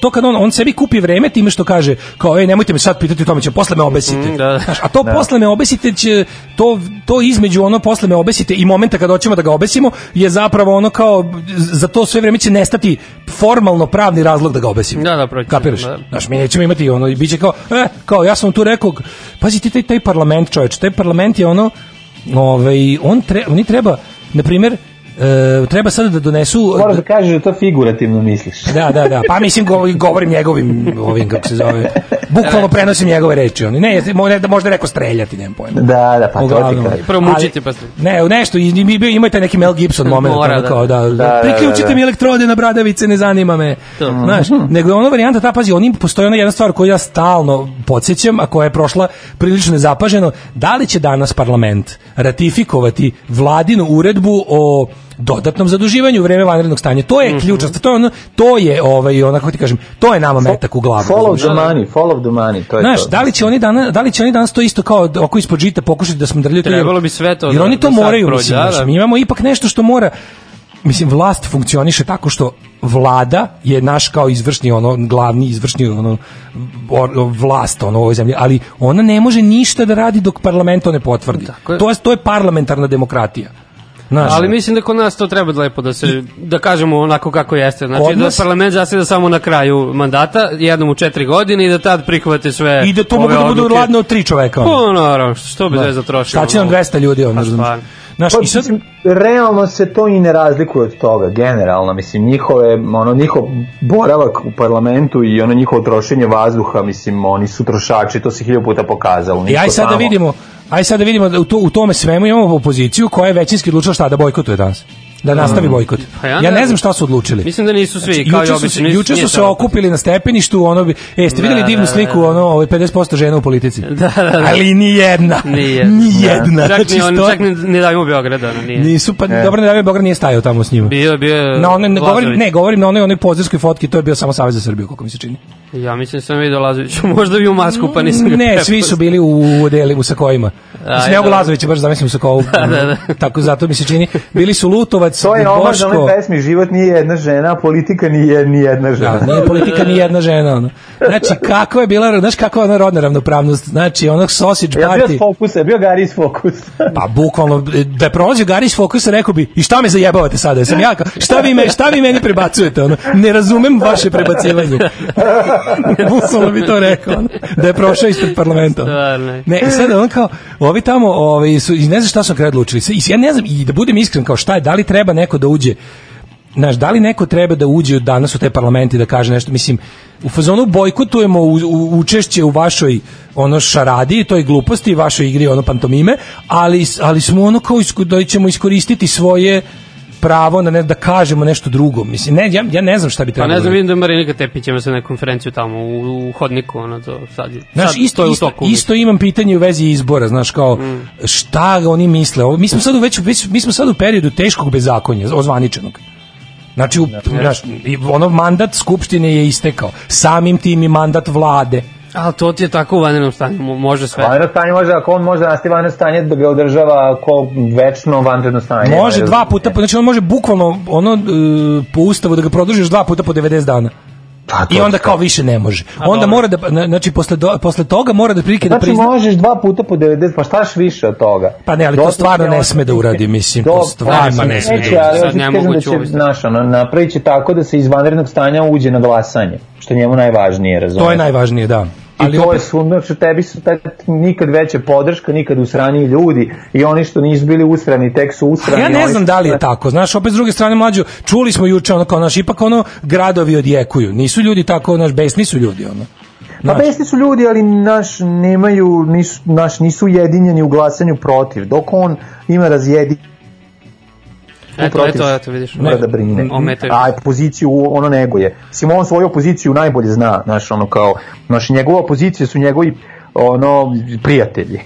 to kad on, on sebi kupi vreme time što kaže, kao, ej, nemojte me sad pitati o tome, će posle me obesite. Mhm, da, da. Znaš, a to posle me obesite će, to, to između ono posle me obesite i momenta kad hoćemo da ga obesimo je zapravo ono kao, za to sve vreme će nestati formalno pravni razlog da ga obesimo. Da, da, proći Kapiraš? da. Znaš, mi nećemo imati ono, i bit će kao, e, kao, ja sam tu rekao, pazi ti taj, taj parlament čoveč, taj parlament je ono, ovaj, on tre, oni treba, na primjer, e, treba sada da donesu Moraš da kažeš da to figurativno misliš. Da, da, da. Pa mislim go- govorim njegovim ovim kako se zove. Bukvalno prenosim njegove reči, oni. Ne, možda možda rekao streljati, nemam pojma. Da, da, pa to ti Uglavnom. kažem. Prvo mučite, Ali- pa ste. Ne, nešto, i, i, i, ima taj neki Mel Gibson moment, Mora, ono da. kao da, da, da, priključite da, da. mi elektrode na bradavice, ne zanima me. To. Znaš, nego je ona varijanta, ta, pazi, oni, postoji ona jedna stvar koju ja stalno podsjećam, a koja je prošla prilično nezapaženo, da li će danas parlament ratifikovati vladinu uredbu o dodatnom zaduživanju u vreme vanrednog stanja. To je ključna stvar, to je ono, to je ovaj onako kako ti kažem, to je nama metak u glavu. Follow the money, follow the money, to je Znaš, to. da li će oni danas, da li će oni danas to isto kao oko ispod žita pokušati da smo drljali Trebalo bi sve to Jer da- oni to da moraju, prođe, mislim, da, da. mi imamo ipak nešto što mora mislim vlast funkcioniše tako što vlada je naš kao izvršni ono glavni izvršni ono or- vlast ono u ovoj zemlji ali ona ne može ništa da radi dok parlament to ne potvrdi Tako je. to je to je parlamentarna demokratija Znaš, Ali mislim da kod nas to treba lepo da se da kažemo onako kako jeste. Znači da nas- parlament zaseda samo na kraju mandata, jednom u četiri godine i da tad prihvate sve. i da to mogu da budu ladne od tri čoveka. Pa naravno, što bi da. za trošilo. Šta će nam 200 ljudi ono Pa razumiješ? Znaš, Pa, i sad, mislim, realno se to i ne razlikuje od toga, generalno, mislim, njihove, ono, njihov boravak u parlamentu i ono njihovo trošenje vazduha, mislim, oni su trošači, to se hiljopu puta pokazalo. I niko aj sad da vidimo, aj sad da vidimo da u, to, u tome svemu imamo opoziciju koja je većinski odlučila šta da bojkotuje danas. Da nastavi bojkot. Pa ja Ja ne ne znam. šta su odlučili. Mislim da nisu svi, Znači, kao i juče su, obično, juče su se okupili na stepeništu, ono bi, e, ste vidjeli Da, divnu da, sliku, da. ono, ovaj 50% žena u politici? Da, da, da. Ali ni jedna. Ni jedna. Čak Znači, ni on, sto- čak ni, ni davimo Beograda, ono, nije. Nisu, pa dobro, ne, Beograd nije stajao tamo s njima. Bio, bio Na one, ne, govorim, ne, govorim na onoj, onoj pozorskoj fotki, to je bio samo Savez za Srbiju, koliko mi se čini. Ja mislim da sam vidio Lazovića, možda bi u masku, pa nisam ga Ne, prepoznao. svi su bili u deli u sakojima. A, Mislim, evo dobro. Lazovića, baš zamislim u sakovu. Da, da, da. Tako, zato mi se čini. Bili su Lutovac, To je ono Boško. za one pesmi, život nije jedna žena, politika nije ni jedna žena. Da, nije politika ni jedna žena. Ono. Znači, kako je bila, znaš kako je ona rodna ravnopravnost? Znači, onog sausage Ja bio party. s fokusa, bio Gari iz fokusa. Pa bukvalno da je prolazio Gari iz fokusa rekao bi i šta me zajebavate sada? Sam ja šta vi me šta vi meni prebacujete ono? Ne razumem vaše prebacivanje. Bukvalno bi to rekao. Ono, da je prošao ispred parlamenta. Stvarno. Ne, i sad on kao, ovi tamo, ovi su, i ne znam šta su na kraju odlučili. I ja ne znam, i da budem iskren, kao šta je, da li treba neko da uđe, Znaš, da li neko treba da uđe danas u te parlamenti da kaže nešto, mislim, u fazonu bojkotujemo u, u, učešće u vašoj ono šaradi, toj gluposti, vašoj igri ono pantomime, ali, ali smo ono kao isko, da ćemo iskoristiti svoje pravo na ne, da kažemo nešto drugo. Mislim, ne, ja, ja ne znam šta bi Pa trebalo. ne znam, vidim da Marinika Tepić ima se na konferenciju tamo u, u hodniku, ono to sad, Znaš, sad isto, to je u toku. isto imam pitanje u vezi izbora, znaš, kao, Mm. šta oni misle? Ovo, mi, smo sad u već, već, mi smo sad u periodu teškog bezakonja, ozvaničenog. Znači, u, znaš, ono mandat Skupštine je istekao. Samim tim i mandat vlade. Ali to ti je tako u vanrednom stanju, mo- može sve. Vanredno stanje može, ako on može da nastavi vanredno stanje, da ga održava ko večno vanredno stanje. Može Ne dva puta, znači on može bukvalno ono, e, po ustavu da ga produžiš dva puta po 90 dana. Pa, I onda kao više ne može. A, Onda dobro. mora da, na- znači posle, do, posle toga mora da prilike da Znači prizna... možeš dva puta po 90, pa štaš više od toga? Pa ne, ali to Dosta stvarno ne sme da uradi, mislim, to stvarno ne sme da neće, uradi. ali Sad kažem nemoguće da će, znaš, ono, napravit će tako da se iz vanrednog stanja uđe na glasanje, što je njemu najvažnije, razumiješ? To je najvažnije, da. I Ali to opet, je sumno što tebi su taj, nikad veća podrška, nikad usraniji ljudi i oni što nisu bili usrani, tek su usrani. ja ne znam da li je tako. Znaš, opet s druge strane mlađu, čuli smo juče ono kao naš ipak ono gradovi odjekuju. Nisu ljudi tako, naš besni su ljudi ono. Pa besni su ljudi, ali naš nemaju, nisu, naš, nisu ujedinjeni u glasanju protiv, dok on ima razjedi Eto, protiv eto, eto, vidiš. mora da brine. A poziciju ono neguje. Mislim, on svoju opoziciju najbolje zna, znaš, ono kao, znaš, njegova pozicija su njegovi ono prijatelji.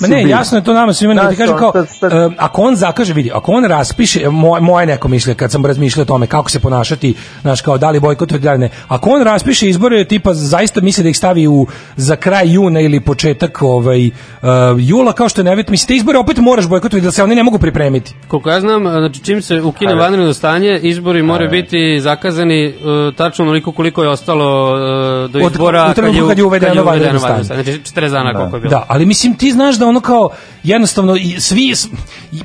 Ma ne, jasno je to nama svima, nego ti kažem kao, sad- sad- e, ako on zakaže, vidi, ako on raspiše, moj, moje neko mišlje, kad sam razmišljao o tome kako se ponašati, znaš, kao da li bojkot ili da ne, ako on raspiše izbore, tipa, zaista misli da ih stavi u, za kraj juna ili početak ovaj, uh, jula, kao što je nevet, mislim, te izbore opet moraš bojkotovati, da se oni ne mogu pripremiti. Koliko ja znam, znači čim se ukine vanredno stanje, izbori moraju biti zakazani uh, tačno onoliko koliko je ostalo uh, do Od- izbora u trenutku kad je uvedeno vanredno stanje. Znači 40 dana koliko je bilo. Da, ali mislim ti znaš da ono kao jednostavno i svi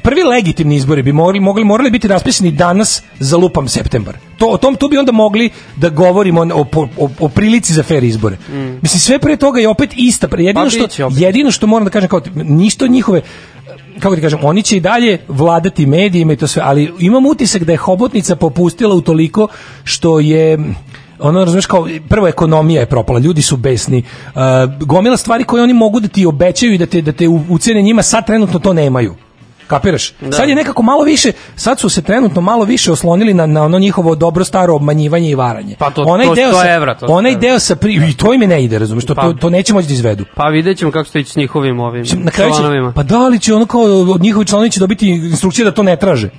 prvi legitimni izbori bi mogli mogli morali biti raspisani danas za lupam septembar. To o tom tu bi onda mogli da govorimo o, o, o, o prilici za fer izbore. Mislim sve pre toga je opet ista, pre- jedino Mm. Pa što opet. jedino što moram da kažem kao ništa od njihove kako ti kažem, oni će i dalje vladati medijima i to sve, ali imam utisak da je hobotnica popustila u toliko što je ono razumeš kao prvo ekonomija je propala, ljudi su besni. Uh, gomila stvari koje oni mogu da ti obećaju i da te da te u- ucene njima sad trenutno to nemaju. Kapiraš? Sad je nekako malo više, sad su se trenutno malo više oslonili na, na ono njihovo dobro staro obmanjivanje i varanje. Pa to- onaj to- deo sa, evra, to- onaj deo sa pri, i to im ne ide, razumeš, to, Pa- to, to neće moći da izvedu. Pa vidjet ćemo kako će ići s njihovim ovim Na kraju će, članovima. pa da li će ono kao od njihovi članovi će dobiti instrukcije da to ne traže.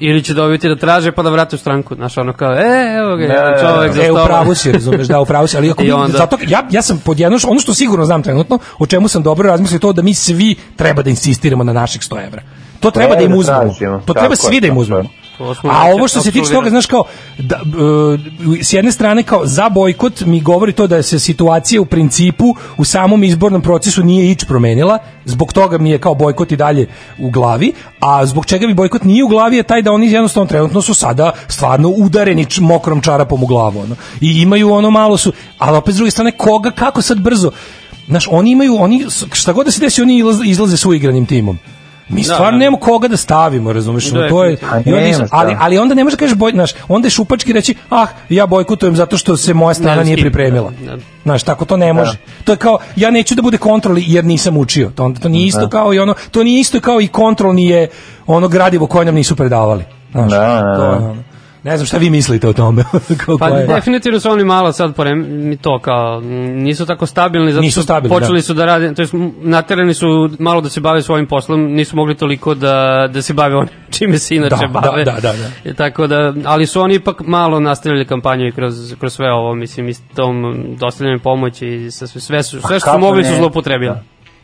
Ili će dobiti da traže pa da vrate u stranku. Znaš, ono kao, e, evo ga, Da, čovjek za E, u stolom. pravu si, razumeš, da, u pravu si, ali ako mi, onda- zato, ja, ja sam pod jedno, ono što sigurno znam trenutno, o čemu sam dobro razmislio, to da mi svi treba da insistiramo na naših 100 evra. To treba da im da uzmemo. To treba svi da im uzmemo. A ovo što se tiče toga, znaš kao, da, e, s jedne strane kao za bojkot mi govori to da se situacija u principu u samom izbornom procesu nije ič promenila, zbog toga mi je kao bojkot i dalje u glavi, a zbog čega mi bojkot nije u glavi je taj da oni jednostavno trenutno su sada stvarno udareni č- mokrom čarapom u glavu. Ono. I imaju ono malo su, ali opet s druge strane koga, kako sad brzo, Znaš, oni imaju, oni, šta god da se desi, oni izlaze, izlaze s uigranim timom. Mi stvarno da. nemamo koga da stavimo, razumeš? ono, to je, i onda, Nema ali, ali onda ne može da kažeš boj, znaš, onda je šupački reći, ah, ja bojkotujem zato što se moja strana Ne, nije pripremila. da, da. Znaš, tako to ne može. To je kao, ja neću da bude kontrol jer nisam učio. To, onda, to nije isto kao i ono, to nije isto kao i kontrol nije ono gradivo koje nam nisu predavali. Znaš, Da, da, to da. ono. Ne znam šta vi mislite o tome. Kako Pa je. definitivno su oni malo sad porem to kao nisu tako stabilni zato Nisu što stabilni, počeli da. su da rade to jest naterani su malo da se bave svojim poslom nisu mogli toliko da da se bave onim čime se inače Da, bave da, da, da, da. I tako da ali su oni ipak malo nastavili kampanju i kroz kroz sve ovo mislim i s tom dostavljanjem pomoći i sa sve sve su sve što su mogli su zloupotrebili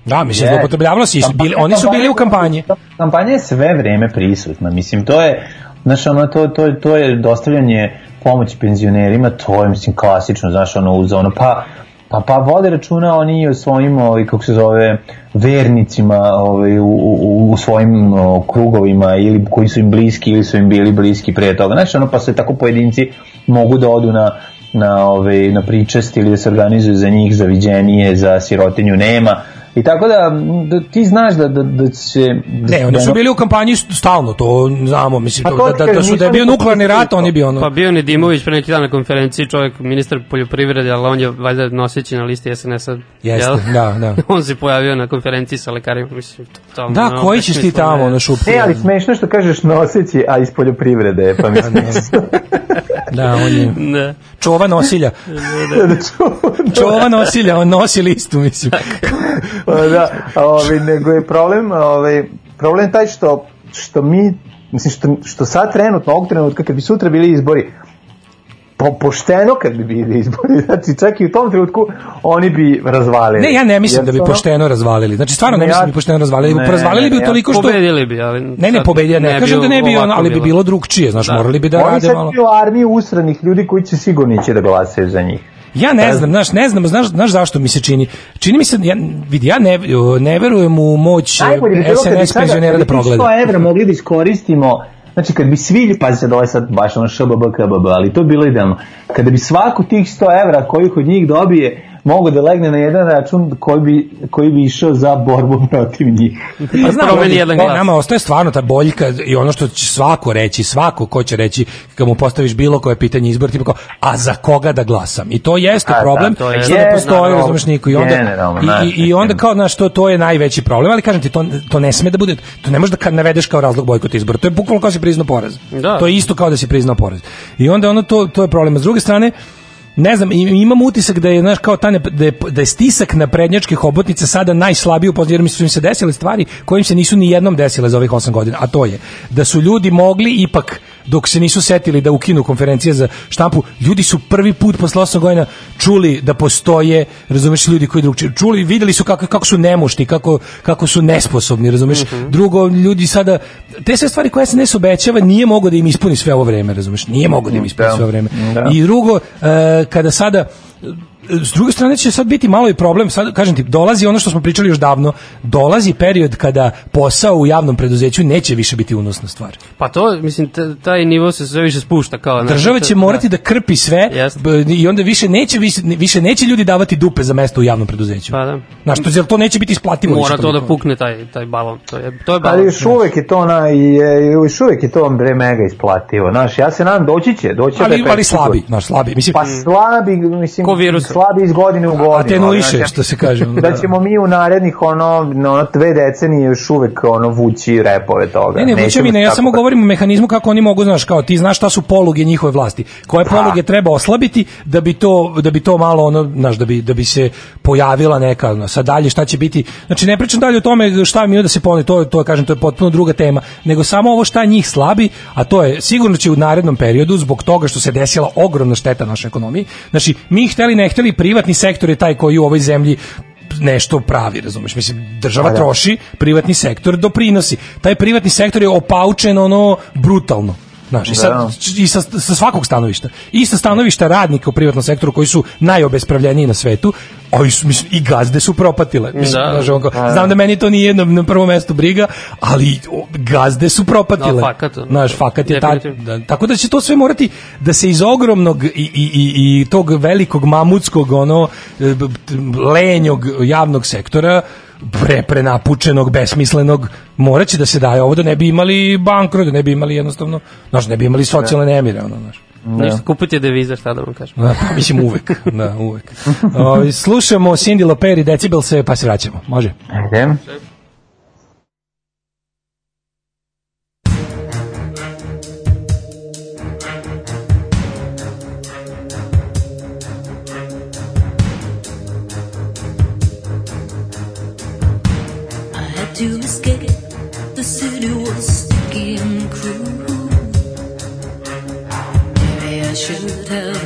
Da, mislim, Je. zloupotrebljavalo se, su bili, oni su bili u kampanji. Kampanja je sve vreme prisutna. Mislim, to je, znaš, ono, to, to, to je dostavljanje pomoći penzionerima, to je, mislim, klasično, znaš, ono, uz ono, pa, pa, pa vode računa oni o svojim, ovaj, kako se zove, vernicima ovaj, u, u, u svojim o, krugovima ili koji su im bliski ili su im bili bliski pre toga. Znaš, ono, pa se tako pojedinci mogu da odu na na ove na pričest ili da se organizuju za njih za viđenije, za sirotinju nema i tako da, da ti znaš da, da, da se Ne, oni su bili u kampanji stalno, to znamo, mislim, Pa to, da, da, da, su, da je bio ni nuklearni potpisao rat, oni bi ono... Pa bio Nedimović pre neki dan na konferenciji, čovjek ministar poljoprivrede, ali on je valjda noseći na listi SNS-a. Jeste, jel? da, da. on se pojavio na konferenciji sa lekarima, mislim, totalno. Da, ono, koji ćeš ti tamo na šupu? Ne, ali smešno što kažeš noseći, a iz poljoprivrede, pa mislim Da, on je Ne. čova nosilja. Čova nosilja, on nosi listu, mislim. Pa da, ovaj, nego je problem, ovaj, problem taj što, što mi, mislim, što, što sad trenutno, ovog trenutka, kad bi sutra bili izbori, po, pošteno kad bi bili izbori, znači čak i u tom trenutku oni bi razvalili. Ne, ja ne mislim Jer da bi pošteno razvalili. Znači, stvarno ne Ne, mislim ja- da bi pošteno razvalili. Ne, razvalili bi ne, toliko što... Pobedili bi, ali... Ne, ne, sad pobedio, ne, kažem da ne bi, ono, ali bi bilo drugčije, znaš, Da. morali bi da Oni rade sad malo. imaju armiju usranih ljudi koji će sigurno ići da glasaju za njih. Ja ne znam, znaš, ne znam, znaš, znaš zašto mi se čini. Čini mi se, ja, vidi, ja ne, ne verujem u moć Najbolje bi SNS penzionera da progleda. 100 evra mogli da iskoristimo Znači, kad bi svi, pazi sad, ovo je sad baš ono šbb, kbb, ali to bi bilo idealno. Kada bi svaku tih 100 evra koji od njih dobije mogu da legne na jedan račun koji bi, koji bi išao za borbu protiv njih. Pa znam, promeni jedan glas. nama ostaje stvarno ta boljka i ono što će svako reći, svako ko će reći kad mu postaviš bilo koje pitanje izbor, tipa kao, a za koga da glasam? I to jeste A, da, problem, to je što ne postoji, razumeš niko. I onda, i, i, i onda kao, znaš, to, to je najveći problem, ali kažem ti, to, to ne sme da bude, to ne možeš da kad navedeš kao razlog bojkota izbora, to je bukvalno kao da si priznao poraz. Da. To je isto kao da si priznao poraz. I onda ono, to, to je problem. A s druge strane, ne znam, imam utisak da je znaš kao ta ne, da, je, da je stisak na prednjačke hobotnice sada najslabiji u poziciji, jer mi su im se desile stvari kojim se nisu ni jednom desile za ovih 8 godina, a to je da su ljudi mogli ipak dok se nisu setili da ukinu konferencije za štampu, ljudi su prvi put posle 8 godina čuli da postoje, razumeš, ljudi koji drugčije, čuli, videli su kako, kako su nemušti, kako, kako su nesposobni, razumeš, drugo, ljudi sada, te sve stvari koje se ne obećava, nije mogo da im ispuni sve ovo vreme, razumeš, nije mogo da im ispuni Da. sve ovo vreme. Da. I drugo, e, kada sada s druge strane će sad biti malo i problem, sad kažem ti, dolazi ono što smo pričali još davno, dolazi period kada posao u javnom preduzeću neće više biti unosna stvar. Pa to, mislim, taj nivo se sve više spušta kao... znaš, Država to- će morati da krpi sve Jeste. b- i onda više neće više, više neće ljudi davati dupe za mesto u javnom preduzeću. Pa da. Znaš, to, jer to neće biti isplativo. Mora to da pukne taj, taj balon. To je, to je balon. Ali još uvek je to na, je, još uvek je to bre mega isplativo. Znaš, ja se nadam doći će, doći će Ali, taj ali pet slabi, znaš, slabi. Mislim, Pa slabi, mislim, Ko virus. Slabi iz godine u godinu. atenuiše, Znači, što se kaže. ono, Da ćemo mi u narednih ono, ono dve decenije još uvek ono vući repove toga. Ne, ne, vuče Nećemo mi ne, ja samo govorim o mehanizmu kako oni mogu, znaš, kao ti znaš šta su poluge njihove vlasti. Koje poluge treba oslabiti da bi to da bi to malo ono, znaš, da bi da bi se pojavila neka, ono, sad dalje šta će biti. Znači ne pričam dalje o tome šta mi da se pone, to to kažem, to je potpuno druga tema, nego samo ovo šta njih slabi, a to je sigurno će u narednom periodu zbog toga što se desila ogromna šteta našoj ekonomiji. Znači, mi hteli ne hteli privatni sektor je taj koji u ovoj zemlji nešto pravi, razumeš? Mislim, država Pa da. troši, privatni sektor doprinosi. Taj privatni sektor je opaučen ono brutalno. Znaš, i, sad, Da. i sa, sa svakog stanovišta. I sa stanovišta radnika u privatnom sektoru koji su najobespravljeniji na svetu, ovi su, mislim, i gazde su propatile. Mislim, Da. znaš, on kao, znam da meni to nije na, na prvom mestu briga, ali o, gazde su propatile. Da, fakat, ono. Znaš, fakat je ta, da, tako da će to sve morati da se iz ogromnog i, i, i, i tog velikog mamutskog ono e, lenjog javnog sektora pre, prenapučenog, besmislenog, moraće da se daje ovo da ne bi imali bankrot, da ne bi imali jednostavno, znaš, ne bi imali socijalne nemire, ono, znaš. Ništa, kupite devize, šta da vam kažem. Da, pa mislim uvek, da, uvek. O, slušamo Cindy Lauper i Decibel se, pa se vraćamo. Može? Ajde. to escape. The city was stuck in. Maybe I should have.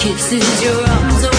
kisses your arms away.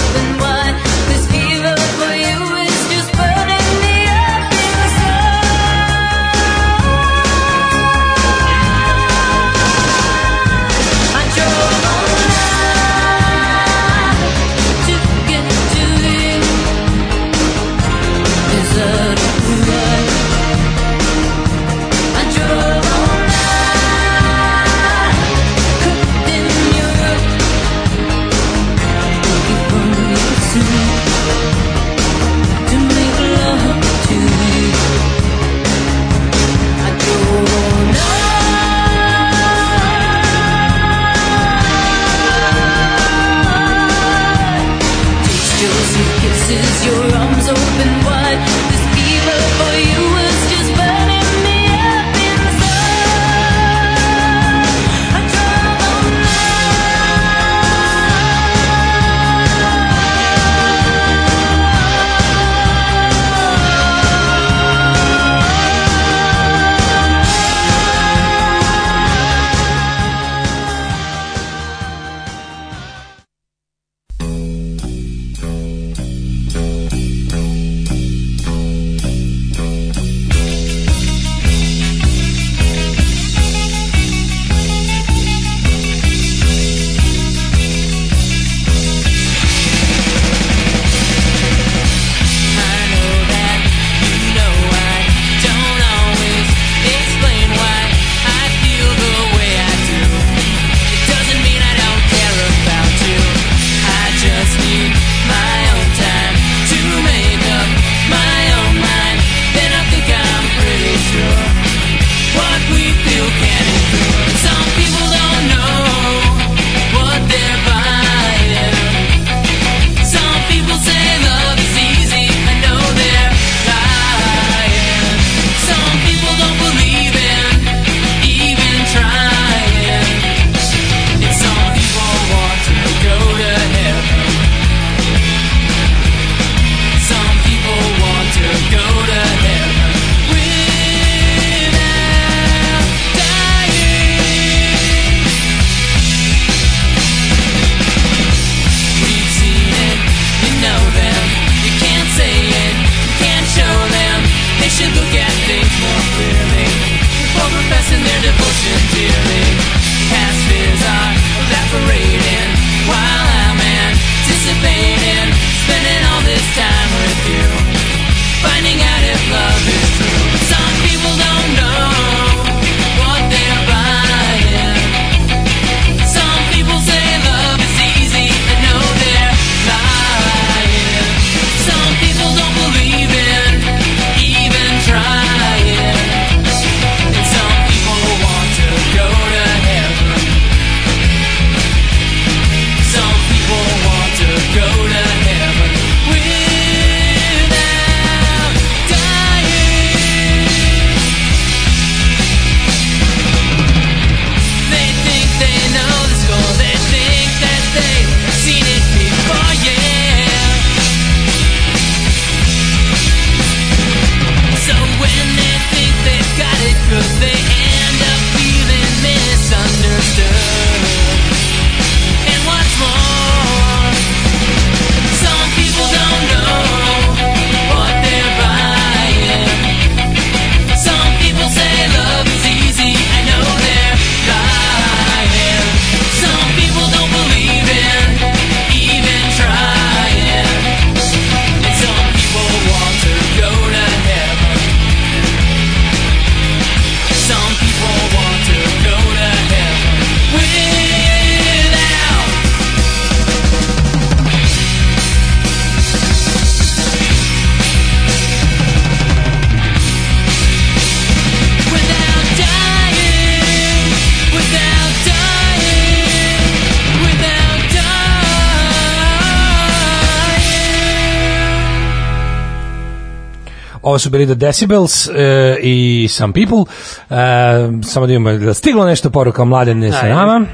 Su bili The Decibels e, i Some People. E, samo da imamo da stiglo nešto poruka mladene sa Ajde. nama.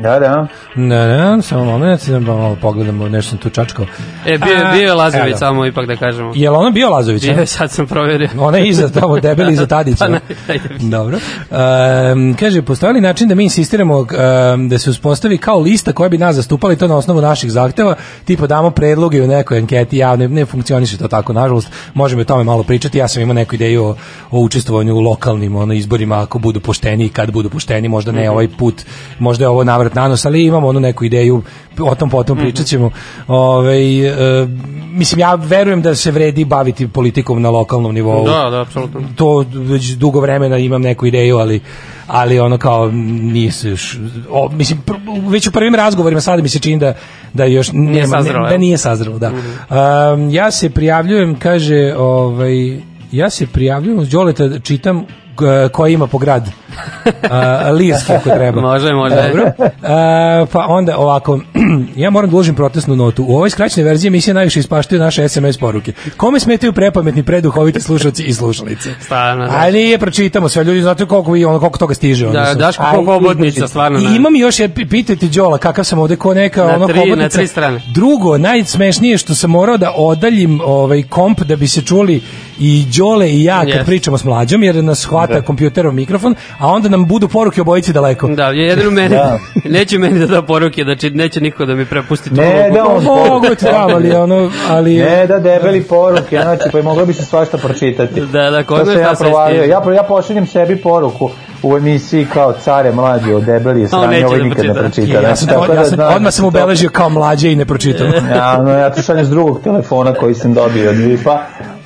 Da, da. Ne, ne, samo moment, da malo pogledamo, nešto sam tu čačkao. E, bio, je- A, bio je Lazović, evo. samo ipak da kažemo. Je li ono bio Lazović? Bio je, sad sam proverio. Ona je iza tamo, debeli iza Tadića. Pa ajde. Dobro. Um, kaže, postoji li način da mi insistiramo um, da se uspostavi kao lista koja bi nas zastupala i to na osnovu naših zahteva, tipa damo predloge u nekoj anketi javne, ne funkcioniše to tako, nažalost, možemo o tome malo pričati, ja sam imao neku ideju o, o učestvovanju u lokalnim ono, izborima, ako budu pošteni i kad budu pošteni, možda ne ovaj put, možda je ovo navrat na nos, ali imamo onu neku ideju, o tom potom pričat ćemo. Ovaj, e, mislim, ja verujem da se vredi baviti politikom na lokalnom nivou Da, da, apsolutno. to već dugo vremena imam neku ideju, ali ali ono kao nije se još, o, mislim pr- već u prvim razgovorima sada mi se čini da da još nema, sazrelo, ne, da nije sazrelo, da. Um, ja se prijavljujem, kaže, ovaj ja se prijavljujem uz Đoleta, čitam k- koja ima po grad. Uh, lirski ako treba. Može, može. Dobro. E, pa onda ovako, ja moram da uložim protestnu notu. U ovoj skraćenoj verziji emisije najviše ispaštaju naše SMS poruke. Kome smetaju prepametni, preduhoviti slušalci i slušalice? Stvarno, da. A nije, pročitamo sve. Ljudi, znate koliko, vi, ono, koliko toga stiže. Da, Daško, Aj, koliko izbačite. stvarno, I da. imam još, je, pitajte Đola, kakav sam ovde ko neka Na ono tri- na tri strane. Drugo, najsmešnije je što sam morao da odaljim ovaj komp da bi se čuli i Đole i ja kad Jeste. pričamo s mlađom, jer nas hvata kompjuterov mikrofon, a onda nam budu poruke obojici daleko. Da, jedino meni, Da. neće meni da da poruke, znači neće niko da mi prepusti tu Ne, da on Mogu ti da, ali ono, ali... Ne da debeli poruke, znači pa i moglo bi se svašta pročitati. Da, da, kod To me sam šta ja provalio. stiže. Ja, ja pošaljem sebi poruku u emisiji kao care mlađe od debeli je sranje, ovo da nikad ne pročita. Ja sam, Znači, tako ja da sam, znam odmah sam da se to- ubeležio kao mlađe i ne pročitam. Ja, no, ja to šaljem s drugog telefona koji sam dobio od Vipa,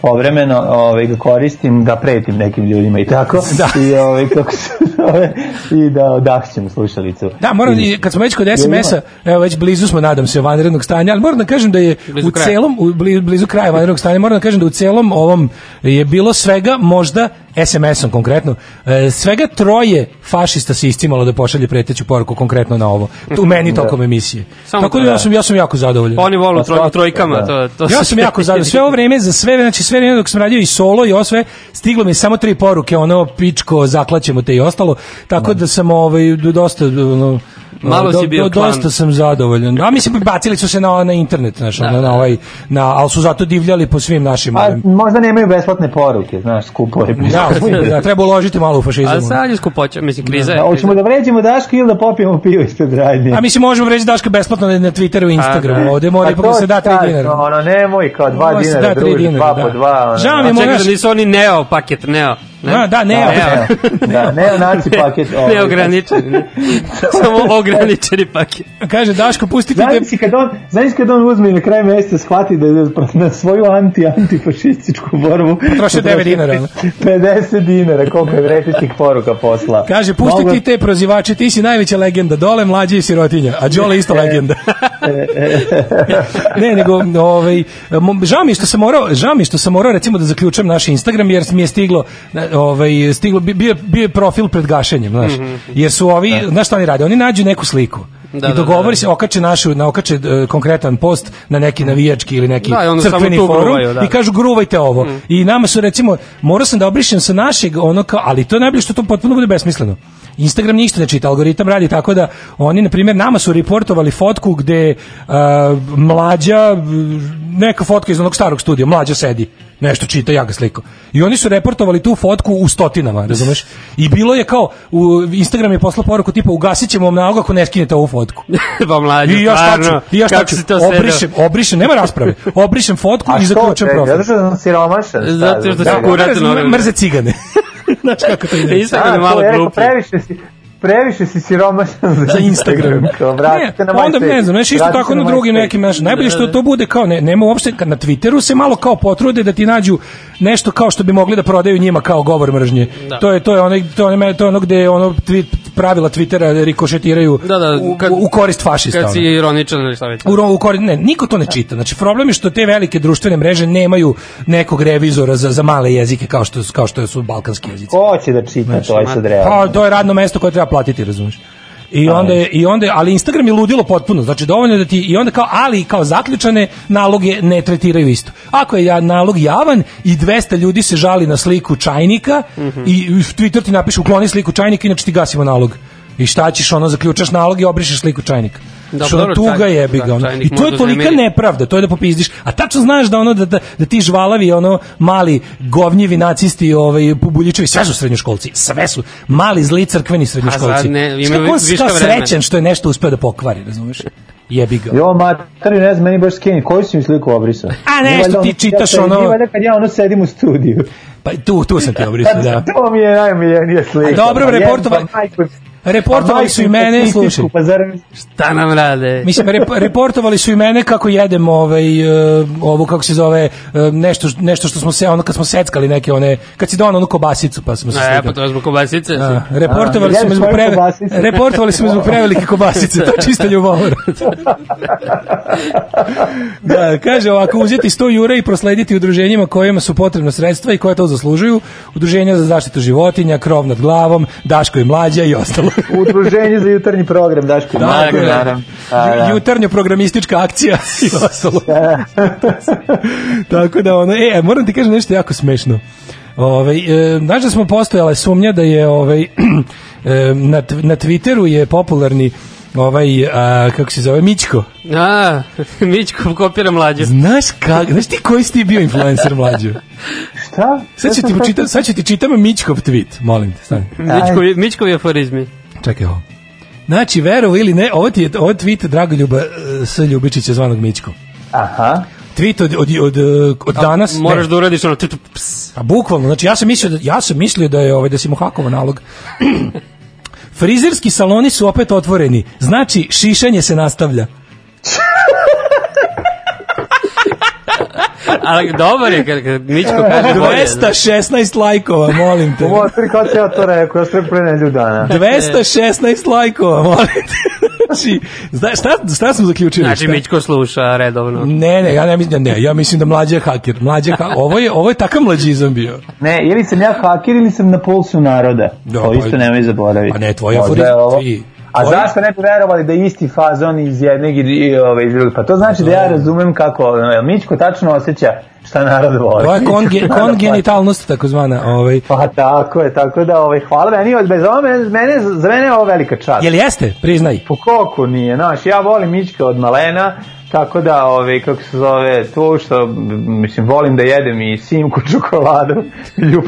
povremeno ovaj, ga koristim da pretim nekim ljudima i tako. Da. I, ovaj, kako se zove, i da odahćem slušalicu. Da, moram, i kad smo već kod SMS-a, evo već blizu smo, nadam se, vanrednog stanja, ali moram da kažem da je Blizu u kraja. celom, u, bli- blizu kraja vanrednog stanja, moram da kažem da u celom ovom je bilo svega možda SMS-om konkretno, e, svega troje fašista se iscimalo da pošalje preteću poruku konkretno na ovo. Tu meni tokom emisije. Samo Tako da to, ja sam, ja sam jako zadovoljan. Oni volu troj, trojkama, da. to, to Ja sam jako zadovoljan. Sve ovo vreme, za sve, znači sve vreme dok sam radio i solo i ovo sve, stiglo mi samo tri poruke, ono, pičko, zaklaćemo te i ostalo, tako da sam ovaj, dosta, ono, Malo si bio klan. dosta sam zadovoljan. A mislim, bacili su se na, na internet, znaš, Da, na, na da. ovaj, na, ali su zato divljali po svim našim... A ovim- možda nemaju besplatne poruke, znaš, skupo je. Da, da, treba uložiti malo u fašizam. A sad je skupoća, mislim, kriza je. Da, hoćemo da vređemo Daška ili da popijemo pivo ispred radnje? A mislim, možemo reći Daška besplatno na, na Twitteru i Instagramu. da. Ovde mora Pa ipak da se da 3 kažem, dinara. Ono, nemoj kao dva Ovo se dinara, da druži, dinara, dva da. po dva. Ono. Žao mi je, A čekaj, moraš- da nisu oni neo paket, neo. Ne? Da, da, neo. Da, neonaci paket. ovaj. Neograničeni. ne? Samo ograničeni paket. Kaže, Daško, pustite te... Znaš kad on, znaš kad on uzme i na kraju meseca shvati da je na svoju anti antifašističku borbu Potrošio 9 dinara, ono. 50 dinara koliko je vretećih poruka posla. Kaže, pusti Mogu- ti te prozivače, ti si najveća legenda, dole mlađe i sirotinja, a Đole isto legenda. ne, nego, ovaj, žao mi što sam morao, žao mi što sam morao recimo da zaključam naš Instagram, jer mi je stiglo, ovaj, stiglo, bi- bio, bio profil pred gašenjem, znaš, jer su ovi, znaš šta oni rade, oni nađu neku sliku. Da, I da, dogovori da, da. se, okače našu, na okače e, konkretan post na neki navijački ili neki Da, crkveni forum gruvaju, da. i kažu gruvajte ovo. I nama su recimo, morao sam da obrišem sa našeg, ono kao, ali to je najbolje što to potpuno bude besmisleno. Instagram ništa ne čita, algoritam radi tako da oni, na primjer, nama su reportovali fotku gde a, mlađa, neka fotka iz onog starog studija, mlađa sedi, nešto čita, ja ga sliko. I oni su reportovali tu fotku u stotinama, razumeš? I bilo je kao, u, Instagram je poslao poruku tipa, ugasit ćemo vam nalog ako ne skinete ovu fotku. pa mlađe, I ja šta stvarno, ću? I ja šta kako ću? Obrišem, obrišem, nema rasprave. Obrišem fotku A i što? zaključujem Čekaj, profil. Zato što sam siromašan. Zato što znam, si čekaj. kurat. Mrze- cigane. Znaš kako to ide? A, malo to je rekao, glupi. previše si, previše si siromašan za, za Instagram. Kao, ne, na onda ne znam, znaš, isto tako na drugim MySpace. nekim našim. Najbolje što to bude kao ne, nema uopšte kad na Twitteru se malo kao potrude da ti nađu nešto kao što bi mogli da prodaju njima kao govor mržnje. Da. To je to je onaj to je onaj to je ono gde ono tweet, pravila Twittera rikošetiraju Da, da, u, kad- u korist fašista. Kad si ironičan ili šta već. U, u korist, ne, niko to ne čita. Znači, problem je što te velike društvene mreže nemaju nekog revizora za, za male jezike kao što, kao što su balkanski jezici. Ko će da čita to, aj sad realno. Pa, to je radno mesto koje treba platiti, razumiješ. I onda je, i onda je, ali Instagram je ludilo potpuno. Znači dovoljno da ti i onda kao ali kao zaključane naloge ne tretiraju isto. Ako je ja- nalog javan i 200 ljudi se žali na sliku čajnika i u Twitter ti napiše ukloni sliku čajnika inače ti gasimo nalog. I šta ćeš ono zaključaš nalog i obrišeš sliku čajnika. Da, Što dobro, tuga čaj- jebi ga. da, ono. I to je tolika uznemiriti. nepravda, to je da popizdiš. A tačno znaš da ono da, da, da ti žvalavi ono mali govnjivi nacisti, ovaj Buljičevi, sve su srednjoškolci, sve su mali zli crkveni srednjoškolci. sad ne, imaju Šta ko viška srećan što je nešto uspeo da pokvari, razumeš? Jebi ga. Jo, materi, ne znam, meni baš skeni, koju si mi sliku obrisao? A, nešto valjda ti čitaš ja, ono- Nije valjda kad ja ono sedim u studiju. Pa tu, tu sam ti obrisao, da. To mi je najomiljenija slika. A dobro, Pa reportova- pa Reportovali pa su i mene, statističku, slušaj. Pa zar... Šta nam rade? Mislim, rep, reportovali su i mene kako jedem ovaj, uh, ovo, kako se zove, uh, nešto, nešto što smo se, ono, kad smo seckali neke one, kad si donao onu kobasicu, pa smo se E, slikali. pa to je zbog kobasice. A, reportovali A, su me zbog preve, reportovali su me zbog prevelike kobasice, to je čista ljubomora. da, kaže ovako, uzeti 100 jura i proslediti udruženjima kojima su potrebna sredstva i koje to zaslužuju, udruženja za zaštitu životinja, krov nad glavom, Daško i mlađa i ostalo. Udruženje za jutarnji program, Daško. Da, da. naravno. A, Ju- da. Jutarnjo programistička akcija i ostalo. Tako da ono, e, moram ti kažem nešto jako smešno. Ovaj e, znaš da smo postojale sumnja da je ovaj e, na, na Twitteru je popularni ovaj a, kako se zove Mićko. A, Mićko kopira mlađu. Znaš kak, znaš ti koji si ti bio influencer mlađo? Šta? Sad ću ti pročitam, sad ću ti čitam Mićkov tweet, molim te, stani. Mićkovi, Mićkovi aforizmi. Čekaj ovo. Znači, verovo ili ne, ovo ti je ovo tweet Dragoljuba e, S. Ljubičića zvanog Mićko. Aha. Tweet od, od, od, od danas. Moraš ne, da uradiš ono... ps. A bukvalno, znači ja sam mislio da ja sam mislio da je ovaj da si mu hakovo nalog. Frizerski saloni su opet otvoreni. Znači šišanje se nastavlja. Ali dobar je kad, kad Mićko kaže bolje. 216 lajkova, molim te. Motor, kao se ja to rekao, ja sam pre nedelju dana. 216 lajkova, molim te. Znači, zna, šta, šta smo zaključili? Znači Šta? Mićko sluša redovno. Ne, ne, ja ne mislim, ne, ja mislim da mlađe je haker. Mlađe ha- ovo je ovo je takav mlađizam bio. Ne, ili sam ja hakir ili sam na pulsu naroda. Da, to pa- isto nemoj zaboraviti. Pa ne, tvoj Možda aforizam, je ovo- ti- A zašto ne bi verovali da je isti fazon iz jednog i, ove, iz drugog? Pa to znači da ja razumem kako jel Mićko tačno osjeća šta narod voli. Ovo je konge, kongenitalnost takozvana, ovaj. Pa tako je, tako da ovaj, hvala meni, od- bez ovo, mene, za mene je ovo velika čast. Jel jeste? Priznaj. Po koliko nije, znaš, ja volim Mićka od malena, tako da, ove, kako se zove, to što, mislim, volim da jedem i simku čokoladu, ljub,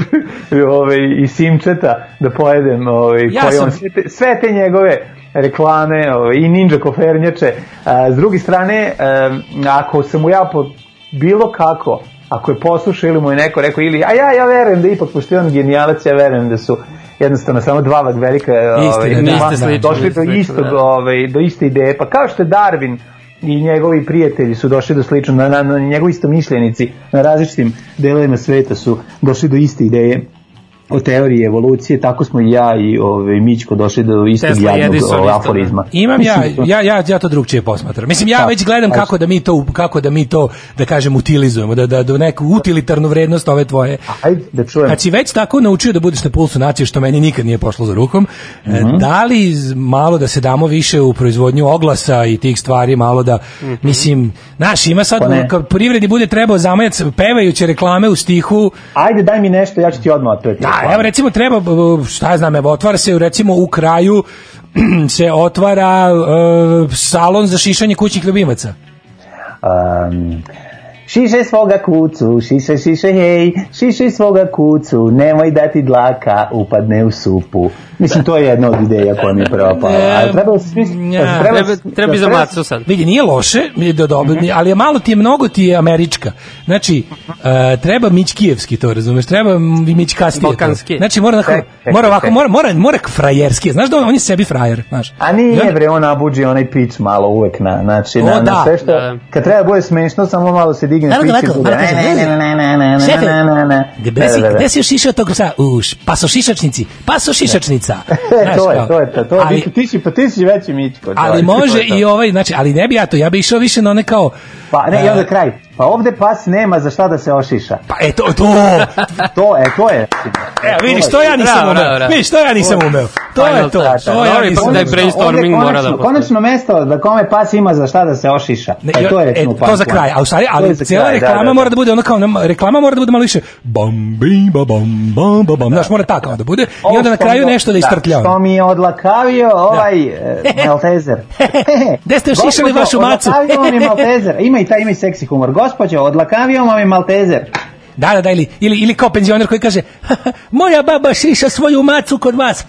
ove, i simčeta, da pojedem, ove, Ja koje sam- on, sve, te, sve te njegove reklame ove, i ninja kofernjače. A, s druge strane, em, ako sam mu ja po bilo kako, ako je poslušao ili mu je neko rekao, ili, a ja, ja verujem da ipak, pošto je on genijalac, ja verujem da su jednostavno samo dva velika ovaj, Istina, niste slični, došli do istog, da. ovaj, do iste ideje. Pa kao što je Darwin i njegovi prijatelji su došli do slično, na, na, na njegovi istomišljenici na različitim delovima sveta su došli do iste ideje o teoriji evolucije, tako smo i ja i ovaj Mićko došli do istog Tesla jadnog Edison ovaj, da. aforizma. Imam ja, to- ja, ja, ja to drugčije posmatram. Mislim, ja već gledam kako da mi to, kako da mi to, da kažem, utilizujemo, da, da do neku utilitarnu vrednost ove tvoje. Ajde da čujem. Si već tako naučio da budeš na pulsu nacije, što meni nikad nije pošlo za rukom, e, Mhm. da li malo da se damo više u proizvodnju oglasa i tih stvari, malo da, mislim, znaš, ima sad, Pa privredi bude trebao zamajac pevajuće reklame u stihu, Ajde daj mi nešto, ja ću ti odmah otvoriti. Da, evo recimo treba, šta ja znam, evo otvara se recimo u kraju se otvara e, salon za šišanje kućnih ljubimaca. Um, šiše svoga kucu, šiše, šiše, hej, šiše svoga kucu, nemoj da ti dlaka upadne u supu. Mislim, to je jedna od ideja koja mi je propala. A treba da se. Ja, da se Treba, da treba za treba- macu sad. Vidi, nije loše, je do dobro, Mhm. ali je malo ti je mnogo ti je američka. Znači, e, treba mićkijevski to, razumeš? Treba mićkastije. to. Balkanski. Znači, mora, Ček, ček, mora ovako, mora, mora, mora frajerski. Znaš da on, on je sebi frajer, znaš. A nije bre, on nabuđi onaj pič malo uvek na, znači, O, na, da. na sve što, Da. kad treba bude smešno, samo malo se digne i ovako, bude, malo kaže, ne, ne, ne, ne, ne, ne, ne, Šefe, ne, ne, ne. Gde si, Da, da, da. gde si još išao tog psa? Uš, paso šišačnici, paso šišačnica. E, Znaš to je, to je, to, to, Ali- ti, si, pa ti si veći Mićko. Ali može i ovaj, znači, ali ne bi ja to, ja bi išao više na one kao... Pa ne, i onda kraj. Pa ovde pas nema za šta da se ošiša. Pa e, to, to, To, e, to je. Evo, vidiš, to ja nisam umeo. bravo. Vidiš, to ja nisam umeo. To je to. To ipak nisam da je brainstorming mora da konačno, postoji. konačno mesto da kome pas ima za šta da se ošiša. Ne, e, to je e, recimo to pan za kraj, a u stvari, To je ali kraj, da, reklama da, da. mora da bude ono kao, reklama mora da bude malo više bam, bim, ba, bam, bam, ba, bam, znaš, mora tako da bude i onda na što kraju mi- nešto da istrtlja. Što mi je odlakavio ovaj e, Maltezer. Gde ste ošišali vašu macu? Odlakavio je Maltezer. Ima i taj, ima i seksi humor. Gospođo, odlakavio vam je Maltezer. Da, da, da, ili, ili, ili kao penzioner koji kaže moja baba šiša svoju macu kod vas.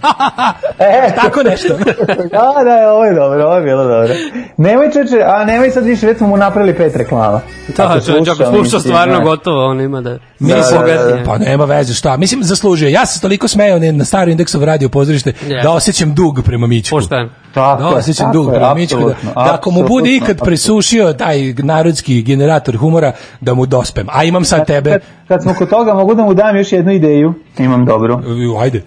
E. Tako nešto. da, da, ovo je dobro, ovo je bilo dobro. Nemoj čeče, a nemoj sad više, već smo mu napravili pet reklama. Da, Ako čovječ, ako sluša, stvarno znaš. gotovo, on ima da... Mislim, Da, da, da. pa nema veze šta. Mislim, zaslužio. Ja sam se toliko smejao na staro indeksov radio pozorište Jeste. da osjećam dug prema Mićku. Pošteno. Tako Da, je, osjećam dug prema Mićku. Da, da ako mu bude ikad presušio taj narodski generator humora, da mu dospem. A imam sad tebe. Kad, kad smo kod toga, mogu da mu dam još jednu ideju. Imam dobru. Ajde.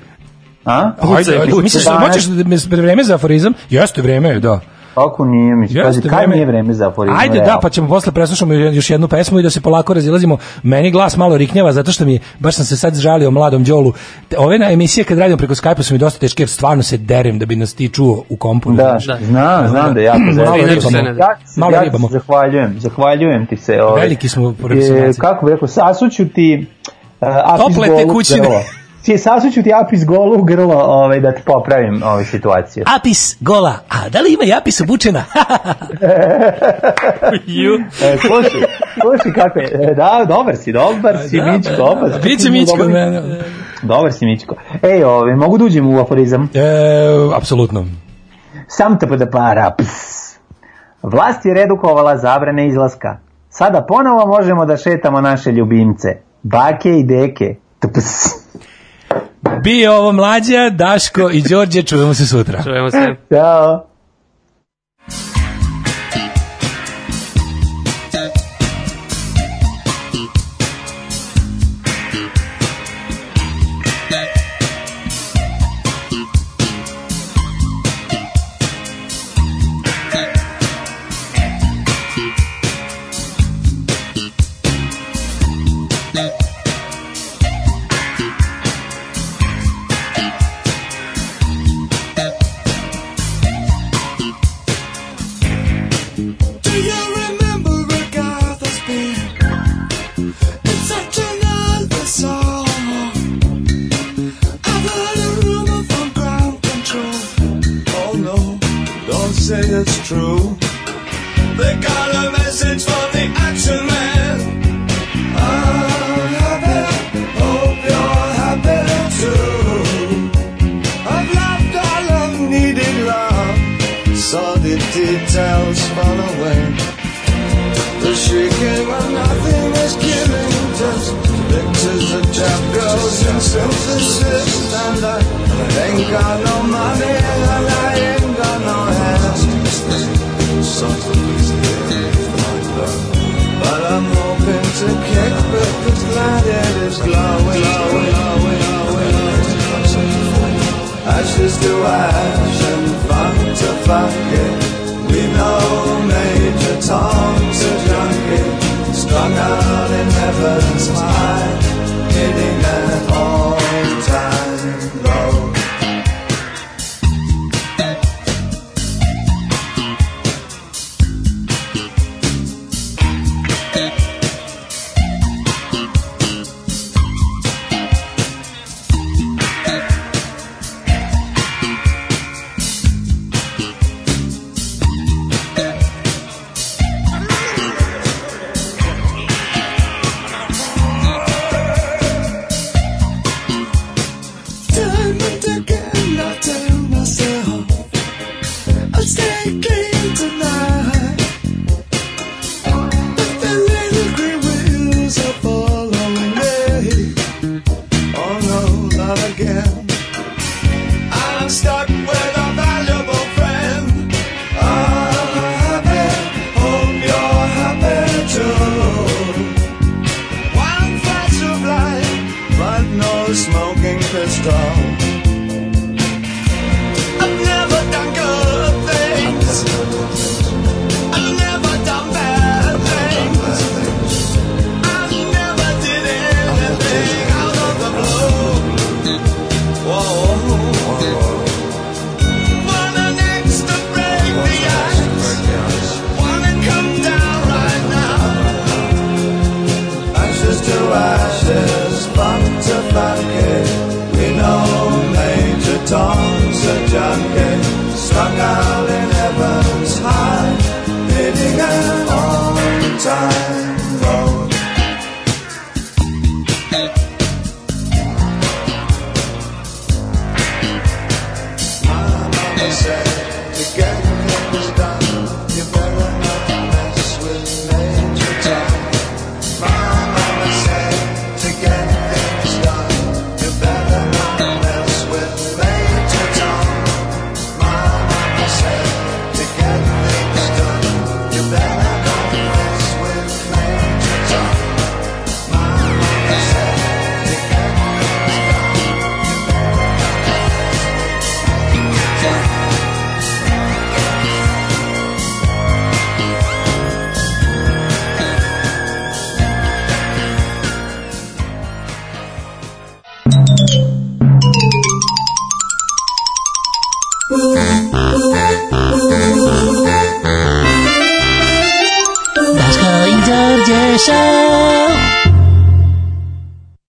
A? Ajde, ajde. Pucaj. Misliš da hoćeš da me vreme za aforizam? Jeste vreme, da. Kako nije, Jeste pazi, kad nije vreme za aforizam? Ajde, da, realno? pa ćemo posle preslušamo još jednu pesmu i da se polako razilazimo. Meni glas malo riknjava zato što mi baš sam se sad žalio mladom đolu. Te- Ove na emisije kad radimo preko Skype-a su mi dosta teške jer stvarno se derem da bi nas ti čuo u kompu. Da. Da. znam, znam da jako Malo zanimljivo. ribamo. Ja, se- Malo ja ribamo. zahvaljujem, zahvaljujem ti se. Ovaj, Veliki smo e, profesionalci. Kako bi rekao, sasuću ti uh, apis Tople golu u Ti sasuću ti apis golu u grlo ovaj, da ti popravim ovaj situaciju. Apis gola. A da li ima i apis obučena? E, slušaj, slušaj kako je. E, Da, dobar si, dobar si, Da, Mićko. da, opa, da, Biće Mićko. Dobar, ne, ne. dobar si, Mićko. Ej, ovaj, mogu da uđem u aforizam? E, apsolutno. Sam te da para. Ps. Vlast je redukovala zabrane izlaska. Sada ponovo možemo da šetamo naše ljubimce. Bake i deke. Tps. Bio ovo mlađa, Daško i Đorđe, čujemo se sutra. Čujemo se. Ćao.